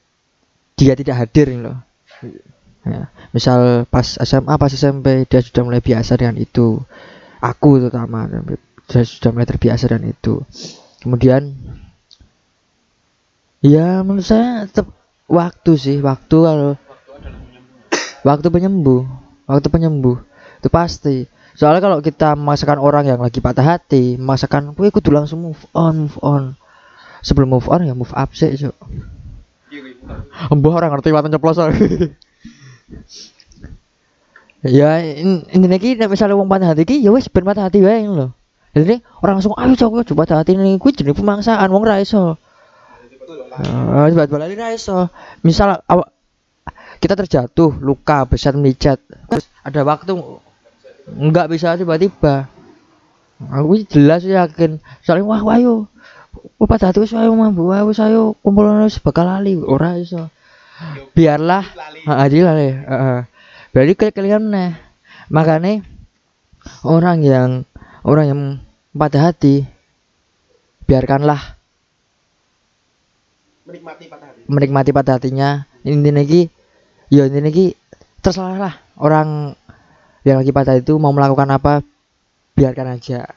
B: dia tidak hadir loh. Ya, misal pas SMA pas SMP dia sudah mulai biasa dengan itu. Aku terutama saya sudah mulai terbiasa dengan itu. Kemudian ya menurut saya tetap waktu sih waktu kalau waktu penyembuh waktu penyembuh itu pasti. Soalnya kalau kita memaksakan orang yang lagi patah hati memaksakan gue kudu langsung move on move on sebelum move on ya move up sih cok Mbah orang ngerti watan ceplos ya in- intinya ki nek misalnya wong patah hati ki ya wis ben patah hati wae lho jadi orang langsung ayo cok coba patah hati nih gue jenis pemaksaan wong ra iso balani ra iso. Misal awak kita terjatuh, luka, besar melicat. Terus ada waktu nggak bisa tiba-tiba. Aku jelas yakin. Soalnya wah. Wah patah hati wis wayo mambu, wah wis ayo kumpul wis bakal lali ora iso. Biarlah heeh lali. Heeh. Berarti kalian nih. Makanya orang yang orang yang patah hati biarkanlah
A: Menikmati patah hati.
B: menikmati pada hatinya ini lagi ya ini lagi terserah lah orang yang lagi patah itu mau melakukan apa biarkan aja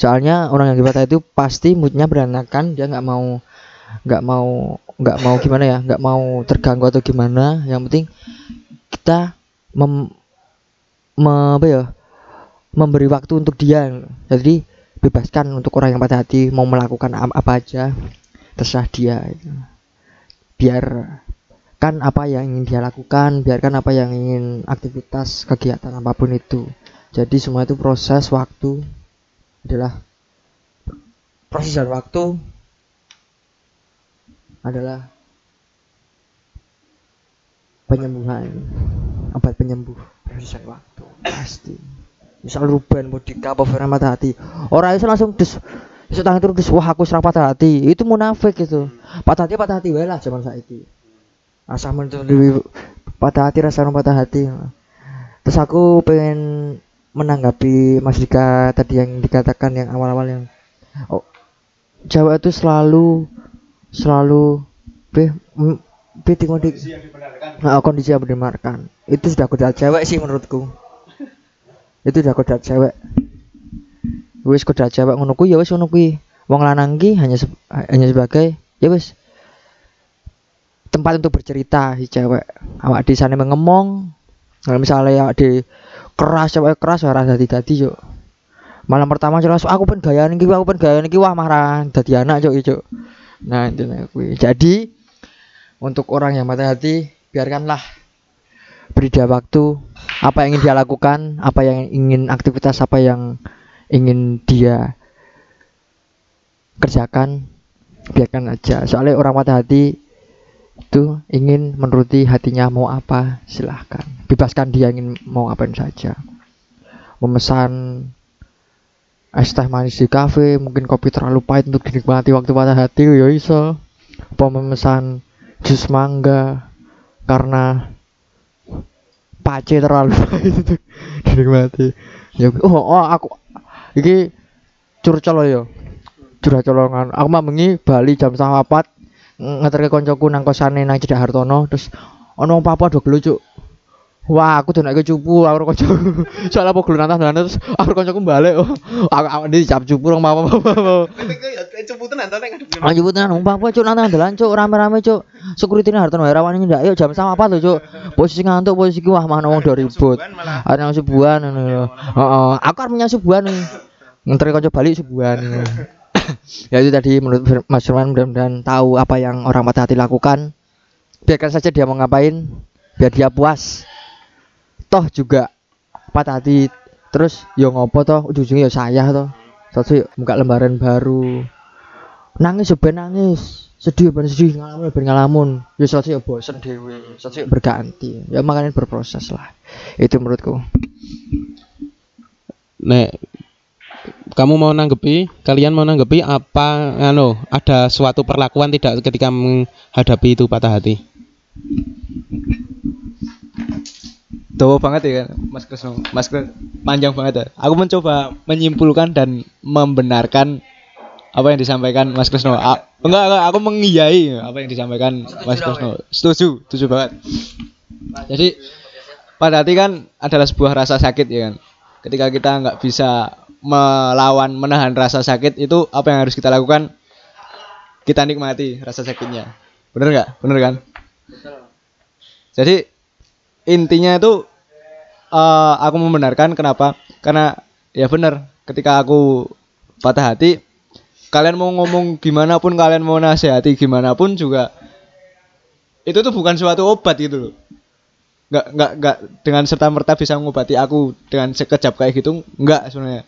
B: soalnya orang yang patah itu pasti moodnya berantakan dia nggak mau nggak mau nggak mau gimana ya nggak mau terganggu atau gimana. Yang penting kita mem, me- apa ya memberi waktu untuk dia. Jadi bebaskan untuk orang yang patah hati mau melakukan ap- apa aja terserah dia. Biar kan apa yang ingin dia lakukan biarkan apa yang ingin aktivitas kegiatan apa pun itu. Jadi semua itu proses waktu adalah proses dan waktu adalah penyembuhan obat penyembuh proses dan waktu pasti. Misal Ruben apa Vera mata hati. Orang itu langsung des Besok tangan terus wah aku serang patah hati. Itu munafik itu patah hati patah hati lah zaman saiki. Asal menurut patah hati rasa patah hati. Terus aku pengen menanggapi Mas Dika tadi yang dikatakan yang awal-awal yang oh, Jawa itu selalu selalu be m- be di kondisi nah, kondisi yang dibenarkan. Itu sudah kodrat cewek sih menurutku. Itu sudah kodrat cewek. Wis kodrat cewek ngono kuwi ya wis ngono kuwi. Wong lanang ki hanya se- hanya sebagai ya wis tempat untuk bercerita si cewek. Awak di sana mengemong kalau misalnya awak di keras cewek keras ora dadi dadi yo malam pertama jelas aku pengen gaya niki aku pengen gaya niki wah marah dadi anak cuk cuk. Nah itu kuwi jadi untuk orang yang mati hati biarkanlah beri dia waktu apa yang ingin dia lakukan apa yang ingin aktivitas apa yang ingin dia kerjakan biarkan aja. Soalnya orang patah hati itu ingin menuruti hatinya mau apa silahkan. Bebaskan dia ingin mau apa saja. Memesan es teh manis di kafe mungkin kopi terlalu pahit untuk dinikmati waktu patah hati ya iso. Apa memesan jus mangga karena pace terlalu pahit untuk dinikmati. Ya oh, oh aku iki curcol ya. Curhat colongan aku mah bengi Bali jam papat ngeterke koncoku nang kosane nang Cedak Hartono terus ono wong papa do gelo cuk. Wah aku tuh naik cupu aku konco soalnya aku gelo nantang dolan terus aku koncoku balik oh, aku aku di cap cupu rong papa papa
A: Cupu tenan to nek ngadep
B: Ayo nyebutan wong papa cuk nantang dolan cuk rame-rame cuk. Security Hartono herawan ndak yuk jam setengah papat lho cuk. Posisi ngantuk posisi wah mana wong do ribut. Ada yang subuhan ngono lho. Heeh, aku arep menyang subuhan nih. Ngenteri kanca balik subuhan. ya itu tadi menurut Mas Firman mudah-mudahan tahu apa yang orang patah hati lakukan. Biarkan saja dia mau ngapain, biar dia puas. Toh juga patah hati terus yo ngopo toh ujung-ujungnya yo saya toh. Satu yuk buka lembaran baru. Nangis yo ben nangis. Sedih yo ben sedih ngalamun yo ben ngalamun. Ya satu yo bosen dhewe, satu yo berganti. Ya makanya berproses lah. Itu menurutku.
A: Nek kamu mau nanggepi, kalian mau nanggepi apa anu, ada suatu perlakuan tidak ketika menghadapi itu patah hati?
D: Dawa banget ya Mas Krisno. Mas Krisno panjang banget ya. Aku mencoba menyimpulkan dan membenarkan apa yang disampaikan Mas Krisno. A- enggak, enggak, aku mengiyai apa yang disampaikan Mas Krisno. Setuju, setuju banget. Jadi pada hati kan adalah sebuah rasa sakit ya kan. Ketika kita nggak bisa melawan menahan rasa sakit itu apa yang harus kita lakukan? Kita nikmati rasa sakitnya. Bener nggak? Bener kan? Jadi intinya itu eh, aku membenarkan kenapa? Karena ya benar ketika aku patah hati kalian mau ngomong gimana pun kalian mau nasihati gimana pun juga itu tuh bukan suatu obat gitu loh nggak nggak nggak dengan serta merta bisa mengobati aku dengan sekejap kayak gitu nggak sebenarnya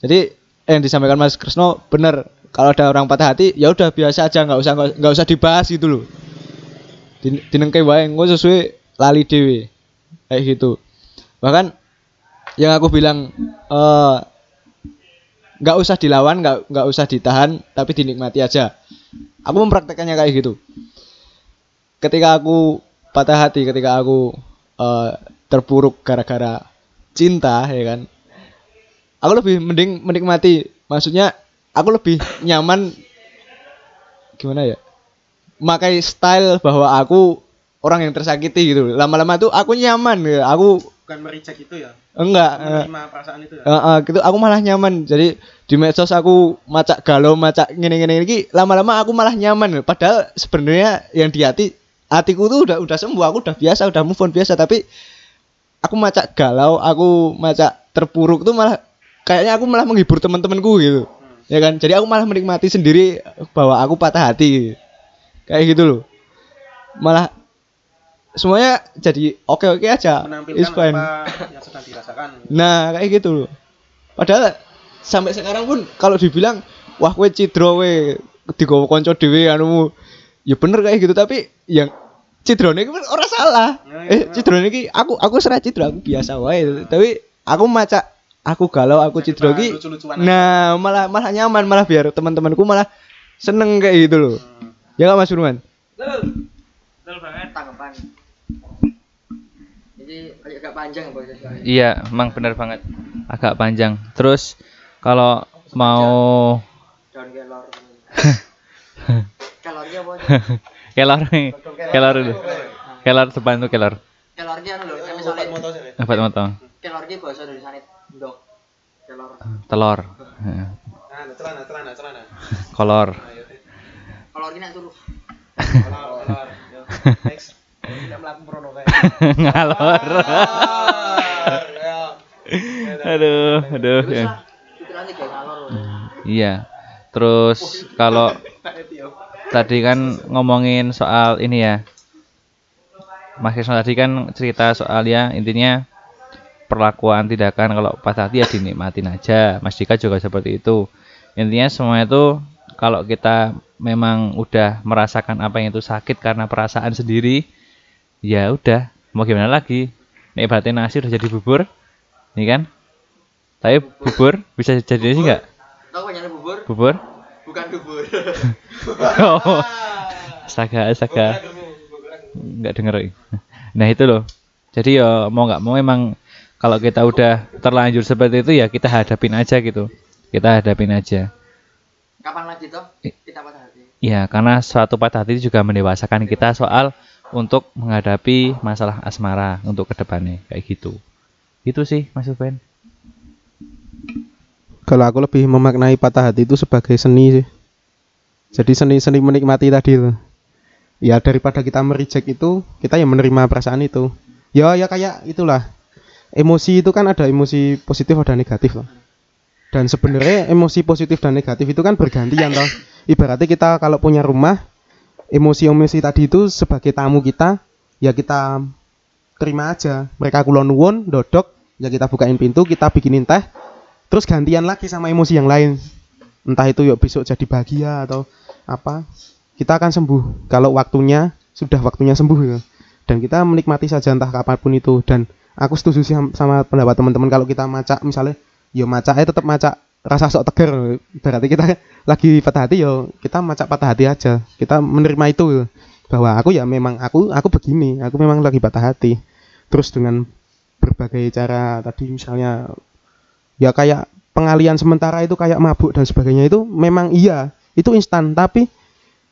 D: jadi yang disampaikan Mas Krisno bener. Kalau ada orang patah hati ya udah biasa aja nggak usah nggak usah dibahas gitu loh. Din- dinengke wae engko sesuai lali dewe kayak gitu. Bahkan yang aku bilang eh nggak usah dilawan nggak nggak usah ditahan tapi dinikmati aja. Aku mempraktekannya kayak gitu. Ketika aku patah hati ketika aku eh, terpuruk gara-gara cinta ya kan aku lebih mending menikmati. Maksudnya aku lebih nyaman gimana ya makai style bahwa aku orang yang tersakiti gitu. Lama-lama tuh aku nyaman ya. Aku
A: Bukan mereject itu ya.
D: enggak eh,
A: perasaan itu ya.
D: Gitu. Aku malah nyaman. Jadi di medsos aku macak galau macak gini gini gini lama-lama aku malah nyaman padahal sebenarnya yang di hati hatiku tuh udah udah sembuh. Aku udah biasa udah move on biasa. Tapi aku macak galau aku macak terpuruk tuh malah kayaknya aku malah menghibur teman-temanku gitu ya kan jadi aku malah menikmati sendiri bahwa aku patah hati kayak gitu loh malah semuanya jadi oke oke aja It's fine.
A: yang sedang dirasakan.
D: Nah, kayak gitu loh. Padahal sampai sekarang pun kalau dibilang wah kowe cidro we digowo kanca dhewe anumu. Ya bener kayak gitu tapi yang cidrone iki kan ora salah. Eh, cidrone iki aku aku serah cidro aku biasa wae. Tapi aku macak aku galau aku cidro iki. Nah, malah malah nyaman malah biar teman-temanku malah seneng kayak gitu loh. Ya nggak Mas Firman?
B: tanggapan jadi agak panjang apa
C: Iya, emang benar banget. Agak panjang. Terus kalau mau
B: daun kelor kelornya apa
C: kelor kelor dulu. Kelor depan tuh kelor.
B: kelornya anu lho misalnya
C: Dapat moto.
B: kelornya bahasa dari sana ndok kelor
C: Telur. Heeh.
A: Nah, celana, celana, celana.
C: Kolor.
B: kelornya nak turu
A: Next. Tidak melakukan prono kayak.
C: Ngalor. aduh, aduh.
B: terus
C: ya.
B: pikirannya kayak ngalor lho.
C: Iya. Terus kalau tadi kan ngomongin soal ini ya. Mas Krisno tadi kan cerita soal ya intinya perlakuan tindakan kalau patah hati ya dinikmatin aja. Mas Dika juga seperti itu. Intinya semua itu kalau kita memang udah merasakan apa yang itu sakit karena perasaan sendiri, ya udah mau gimana lagi. Ibaratnya nasi udah jadi bubur, nih kan? Tapi bubur bisa jadi sih nggak?
B: tau banyak bubur
C: Bubur?
B: bukan dubur
C: Oh, astaga, astaga. Nggak denger. Nah itu loh. Jadi ya mau nggak mau emang kalau kita udah terlanjur seperti itu ya kita hadapin aja gitu. Kita hadapin aja.
B: kapan lagi toh kita patah hati
C: Ya karena suatu patah hati juga mendewasakan kita soal untuk menghadapi masalah asmara untuk ke depannya kayak gitu. Itu sih Mas Ruben.
A: Kalau aku lebih memaknai patah hati itu sebagai seni sih. Jadi seni-seni menikmati tadi loh. Ya daripada kita mereject itu, kita yang menerima perasaan itu. Ya ya kayak itulah. Emosi itu kan ada emosi positif ada negatif loh. Dan sebenarnya emosi positif dan negatif itu kan bergantian toh. Ibaratnya kita kalau punya rumah, emosi-emosi tadi itu sebagai tamu kita, ya kita terima aja. Mereka kulon dodok, ya kita bukain pintu, kita bikinin teh, terus gantian lagi sama emosi yang lain entah itu yuk besok jadi bahagia atau apa kita akan sembuh kalau waktunya sudah waktunya sembuh ya dan kita menikmati saja entah kapan pun itu dan aku setuju sih sam- sama pendapat teman-teman kalau kita macak misalnya yo macaknya tetap macak rasa sok tegar. Berarti kita lagi patah hati yo kita macak patah hati aja. Kita menerima itu bahwa aku ya memang aku aku begini aku memang lagi patah hati. Terus dengan berbagai cara tadi misalnya ya kayak pengalian sementara itu kayak mabuk dan sebagainya itu memang iya itu instan. Tapi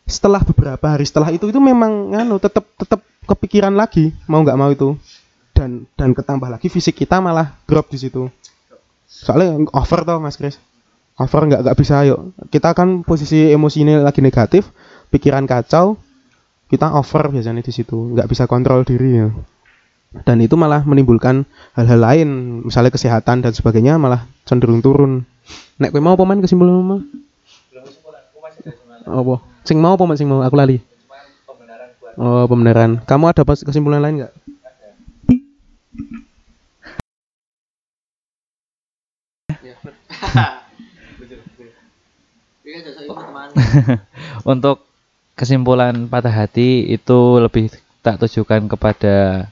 A: setelah beberapa hari setelah itu itu memang nganu tetap tetap kepikiran lagi mau nggak mau itu dan dan ketambah lagi fisik kita malah drop di situ. Soalnya over toh mas Chris. Over nggak nggak bisa yuk. Kita kan posisi emosi ini lagi negatif pikiran kacau kita over biasanya di situ. Nggak bisa kontrol diri ya. Dan itu malah menimbulkan hal-hal lain misalnya kesehatan dan sebagainya malah cenderung turun. Nek mau pemain kesimpulan mau? Apa? Sing mau apa sing mau? Aku lali. Oh pembenaran. Kamu ada kesimpulan lain nggak
C: Untuk kesimpulan patah hati itu lebih tak tujukan kepada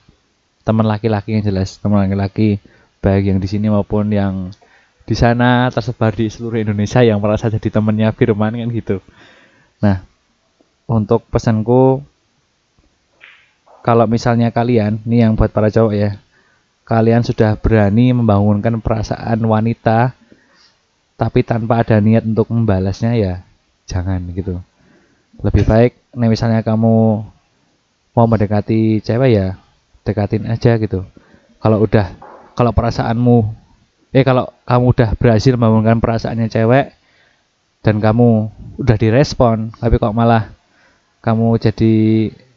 C: teman laki-laki yang jelas, teman laki-laki baik yang di sini maupun yang di sana tersebar di seluruh Indonesia yang merasa jadi temannya Firman kan gitu. Nah, untuk pesanku kalau misalnya kalian, ini yang buat para cowok ya, kalian sudah berani membangunkan perasaan wanita tapi tanpa ada niat untuk membalasnya ya jangan gitu. Lebih baik nih misalnya kamu mau mendekati cewek ya dekatin aja gitu. Kalau udah kalau perasaanmu eh kalau kamu udah berhasil membangunkan perasaannya cewek dan kamu udah direspon tapi kok malah kamu jadi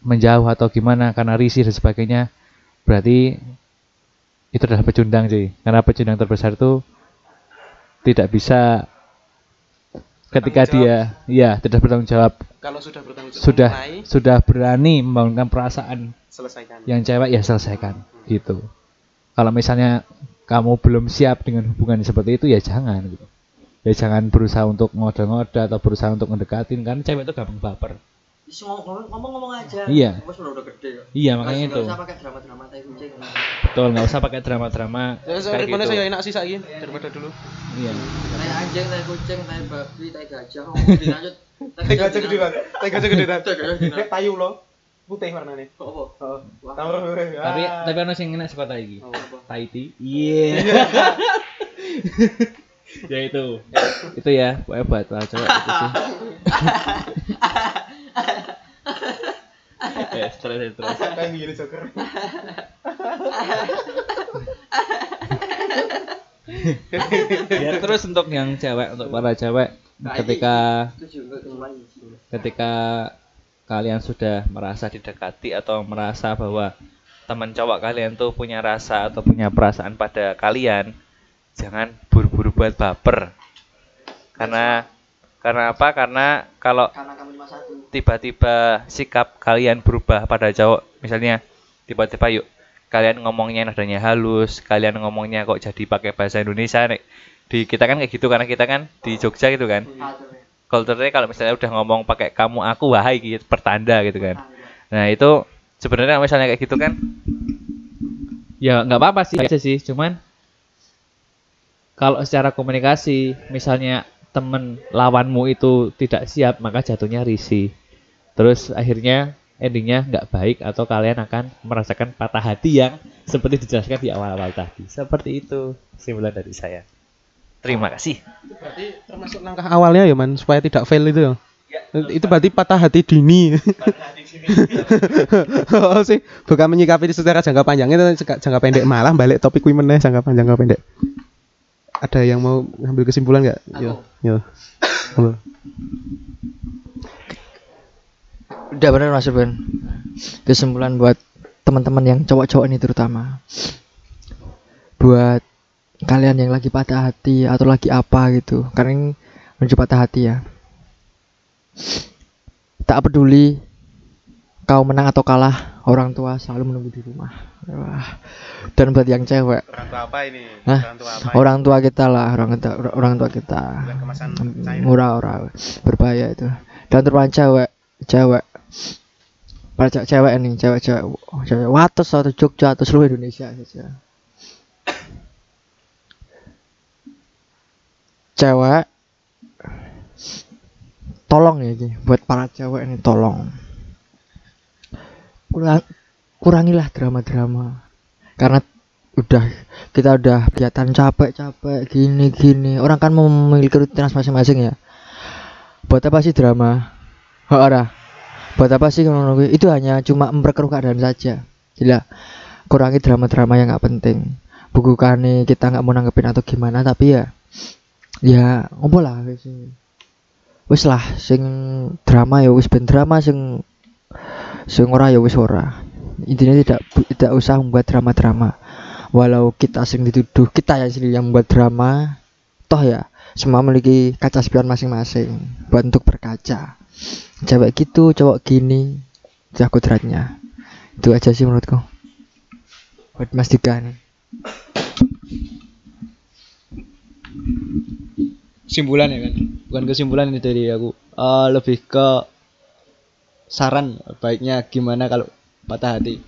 C: menjauh atau gimana karena risih dan sebagainya berarti itu adalah pecundang cuy. Karena pecundang terbesar itu tidak bisa ketika dia ya tidak bertanggung jawab.
A: Kalau sudah bertanggung jawab
C: sudah
A: mulai,
C: sudah berani membangunkan perasaan
A: selesaikan.
C: yang cewek ya selesaikan. Gitu. Kalau misalnya kamu belum siap dengan hubungan seperti itu ya jangan gitu. Ya jangan berusaha untuk ngoda-ngoda atau berusaha untuk mendekatin karena cewek itu gampang baper
B: Isi ngomong ngomong ngomong aja.
C: Iya.
B: Mas udah udah gede kok.
C: iya makanya itu
B: usah pakai drama-drama tai kucing.
C: betul nggak usah pakai drama-drama
A: Ya, so,
C: kayak
A: ritmenya
C: gitu
A: saya enak sih saiki daripada dulu.
C: iya
B: Tai anjing, tai kucing, tai babi, tai gajah. Ngomong dilanjut. Tai
A: aja gede banget. Tega aja gede banget.
B: Tai gajah gede.
A: Payu lo putih warnanya.
B: Kok apa?
A: Heeh.
B: Wah.
A: Tahu.
C: tapi tapi ono sing enak sekolah iki
A: Oh.
C: Tahiti iya ya itu itu ya pokoknya buat para cowok itu sih ya stres stres
A: kayak gini joker.
C: ya terus untuk yang cewek untuk para cewek ketika
B: juga semuanya.
C: ketika kalian sudah merasa didekati atau merasa bahwa teman cowok kalian tuh punya rasa atau punya perasaan pada kalian jangan buru-buru buat baper karena karena apa karena kalau tiba-tiba sikap kalian berubah pada cowok misalnya tiba-tiba yuk kalian ngomongnya nadanya halus kalian ngomongnya kok jadi pakai bahasa Indonesia nek di kita kan kayak gitu karena kita kan di Jogja gitu kan
B: Atur ya.
C: culture-nya kalau misalnya udah ngomong pakai kamu aku wahai gitu pertanda gitu kan
B: Ah, iya.
C: nah itu sebenarnya misalnya kayak gitu kan ya nggak apa-apa sih aja sih cuman kalau secara komunikasi misalnya temen lawanmu itu tidak siap maka jatuhnya risih. Terus akhirnya endingnya nggak baik atau kalian akan merasakan patah hati yang seperti dijelaskan di awal-awal tadi. Seperti itu kesimpulan dari saya. Terima kasih.
A: Berarti termasuk langkah awalnya ya man supaya tidak fail itu ya. itu berarti patah hati dini. oh sih, bukan menyikapi secara jangka panjang. Itu jangka jangka pendek malah balik topik kuwi meneh jangka panjang jangka pendek. Ada yang mau ngambil kesimpulan nggak? Yo, yo.
B: Udah bener Mas Ruben. Kesimpulan buat teman-teman yang cowok-cowok ini terutama. Buat kalian yang lagi patah hati atau lagi apa gitu. Karena ini menuju patah hati ya. Tak peduli kau menang atau kalah, orang tua selalu menunggu di rumah. Wah. Dan buat yang cewek,
A: Orang tua apa ini? Orang tua apa?
B: orang tua kita lah, orang tua, orang tua kita. Hmm,
A: cair.
B: murah-murah berbahaya itu dan terutama cewek cewek para cewek, cewek ini cewek cewek cewek wates atau Jogja atau seluruh Indonesia saja cewek tolong ya ini buat para cewek ini tolong kurang kurangilah drama-drama. Karena udah kita udah kelihatan capek-capek gini-gini. Orang kan memiliki rutinitas masing-masing ya. Buat apa sih drama? Oh, ora buat apa sih itu hanya cuma memperkeruh keadaan saja. Gila. Kurangi drama-drama yang nggak penting. Bukan kita nggak mau nanggepin atau gimana tapi ya ya ngopo lah wis. Wis lah sing drama ya wis ben drama sing sing ya wis intinya tidak tidak usah membuat drama-drama. Walau kita sering dituduh kita ya sendiri yang membuat drama toh ya semua memiliki kaca spion masing-masing buat untuk berkaca. Cewek gitu cowok gini itu kodratnya itu aja sih menurutku. Buat Mas
D: kesimpulan ya kan? Bukan kesimpulan ini dari aku. Eh, lebih ke saran baiknya gimana kalau patah hati.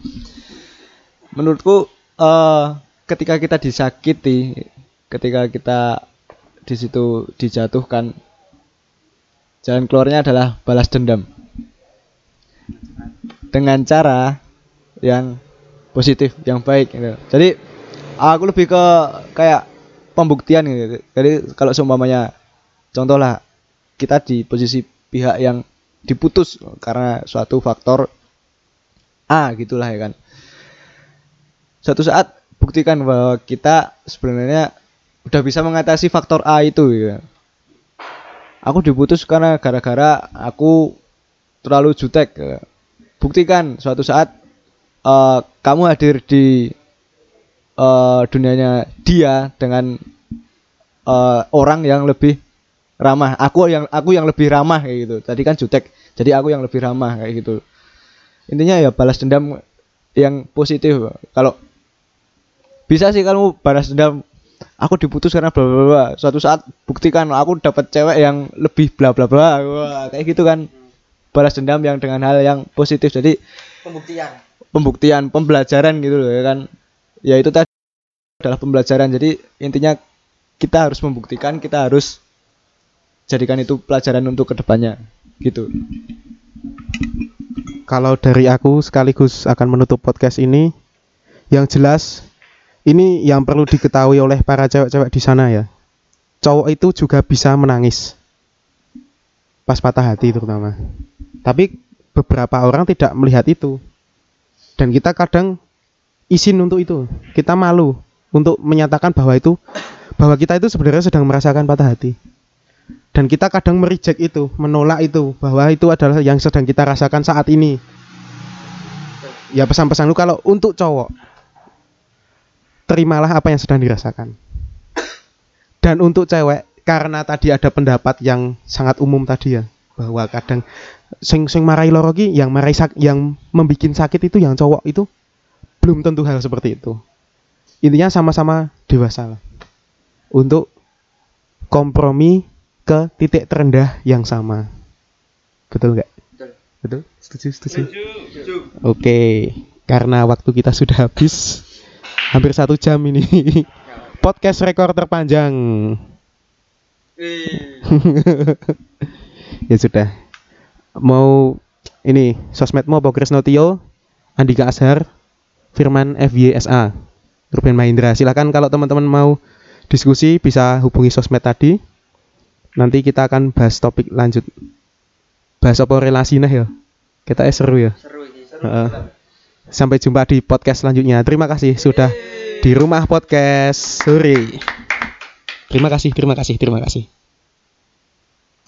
D: Menurutku eh ketika kita disakiti ketika kita di situ dijatuhkan jalan keluarnya adalah balas dendam. Dengan cara yang positif yang baik gitu. jadi aku lebih ke kayak pembuktian gitu. Jadi kalau seumpamanya contoh lah kita di posisi pihak yang diputus karena suatu faktor A gitulah ya kan suatu saat buktikan bahwa kita sebenarnya udah bisa mengatasi faktor A itu ya aku diputus karena gara-gara aku terlalu jutek ya. buktikan suatu saat eh, kamu hadir di eh, dunianya dia dengan eh, orang yang lebih ramah. Aku yang aku yang lebih ramah kayak gitu. Tadi kan jutek. Jadi aku yang lebih ramah kayak gitu. Intinya ya balas dendam yang positif kalau bisa sih kamu balas dendam aku diputus karena bla bla bla. Suatu saat buktikan aku dapat cewek yang lebih bla bla bla. Wah, kayak gitu kan. Balas dendam yang dengan hal yang positif. Jadi
B: pembuktian.
D: pembuktian pembelajaran gitu loh ya kan. Ya itu tadi adalah pembelajaran. Jadi intinya kita harus membuktikan kita harus jadikan itu pelajaran untuk ke depannya gitu
A: Kalau dari aku sekaligus akan menutup podcast ini, yang jelas ini yang perlu diketahui oleh para cewek-cewek di sana ya. Cowok itu juga bisa menangis pas patah hati terutama. Tapi beberapa orang tidak melihat itu. Dan kita kadang izin untuk itu. Kita malu untuk menyatakan bahwa itu bahwa kita itu sebenarnya sedang merasakan patah hati. Dan kita kadang merijek itu, menolak itu bahwa itu adalah yang sedang kita rasakan saat ini. Ya pesan-pesan lu kalau untuk cowok terimalah apa yang sedang dirasakan. Dan untuk cewek karena tadi ada pendapat yang sangat umum tadi ya bahwa kadang sing sing marahi loro ki yang marahi sak yang membikin sakit itu yang cowok itu belum tentu hal seperti itu. Intinya sama-sama dewasa lah. Untuk kompromi ke titik terendah yang sama. Betul nggak? Betul. Setuju, setuju. Oke, karena waktu kita sudah habis, hampir satu jam ini. Podcast rekor terpanjang. ya sudah. Mau ini sosmedmu apa Krisno Tio, Andika Azhar, Firman FYSA, Ruben Mahindra. Silakan kalau teman-teman mau diskusi bisa hubungi sosmed tadi. Nanti kita akan bahas topik lanjut. Bahas apa relasi nah ya. Kita eh seru ya.
B: seru ini seru
A: Heeh. Sampai jumpa di podcast selanjutnya. Terima kasih sudah di rumah podcast sore. Terima kasih, terima kasih, terima kasih.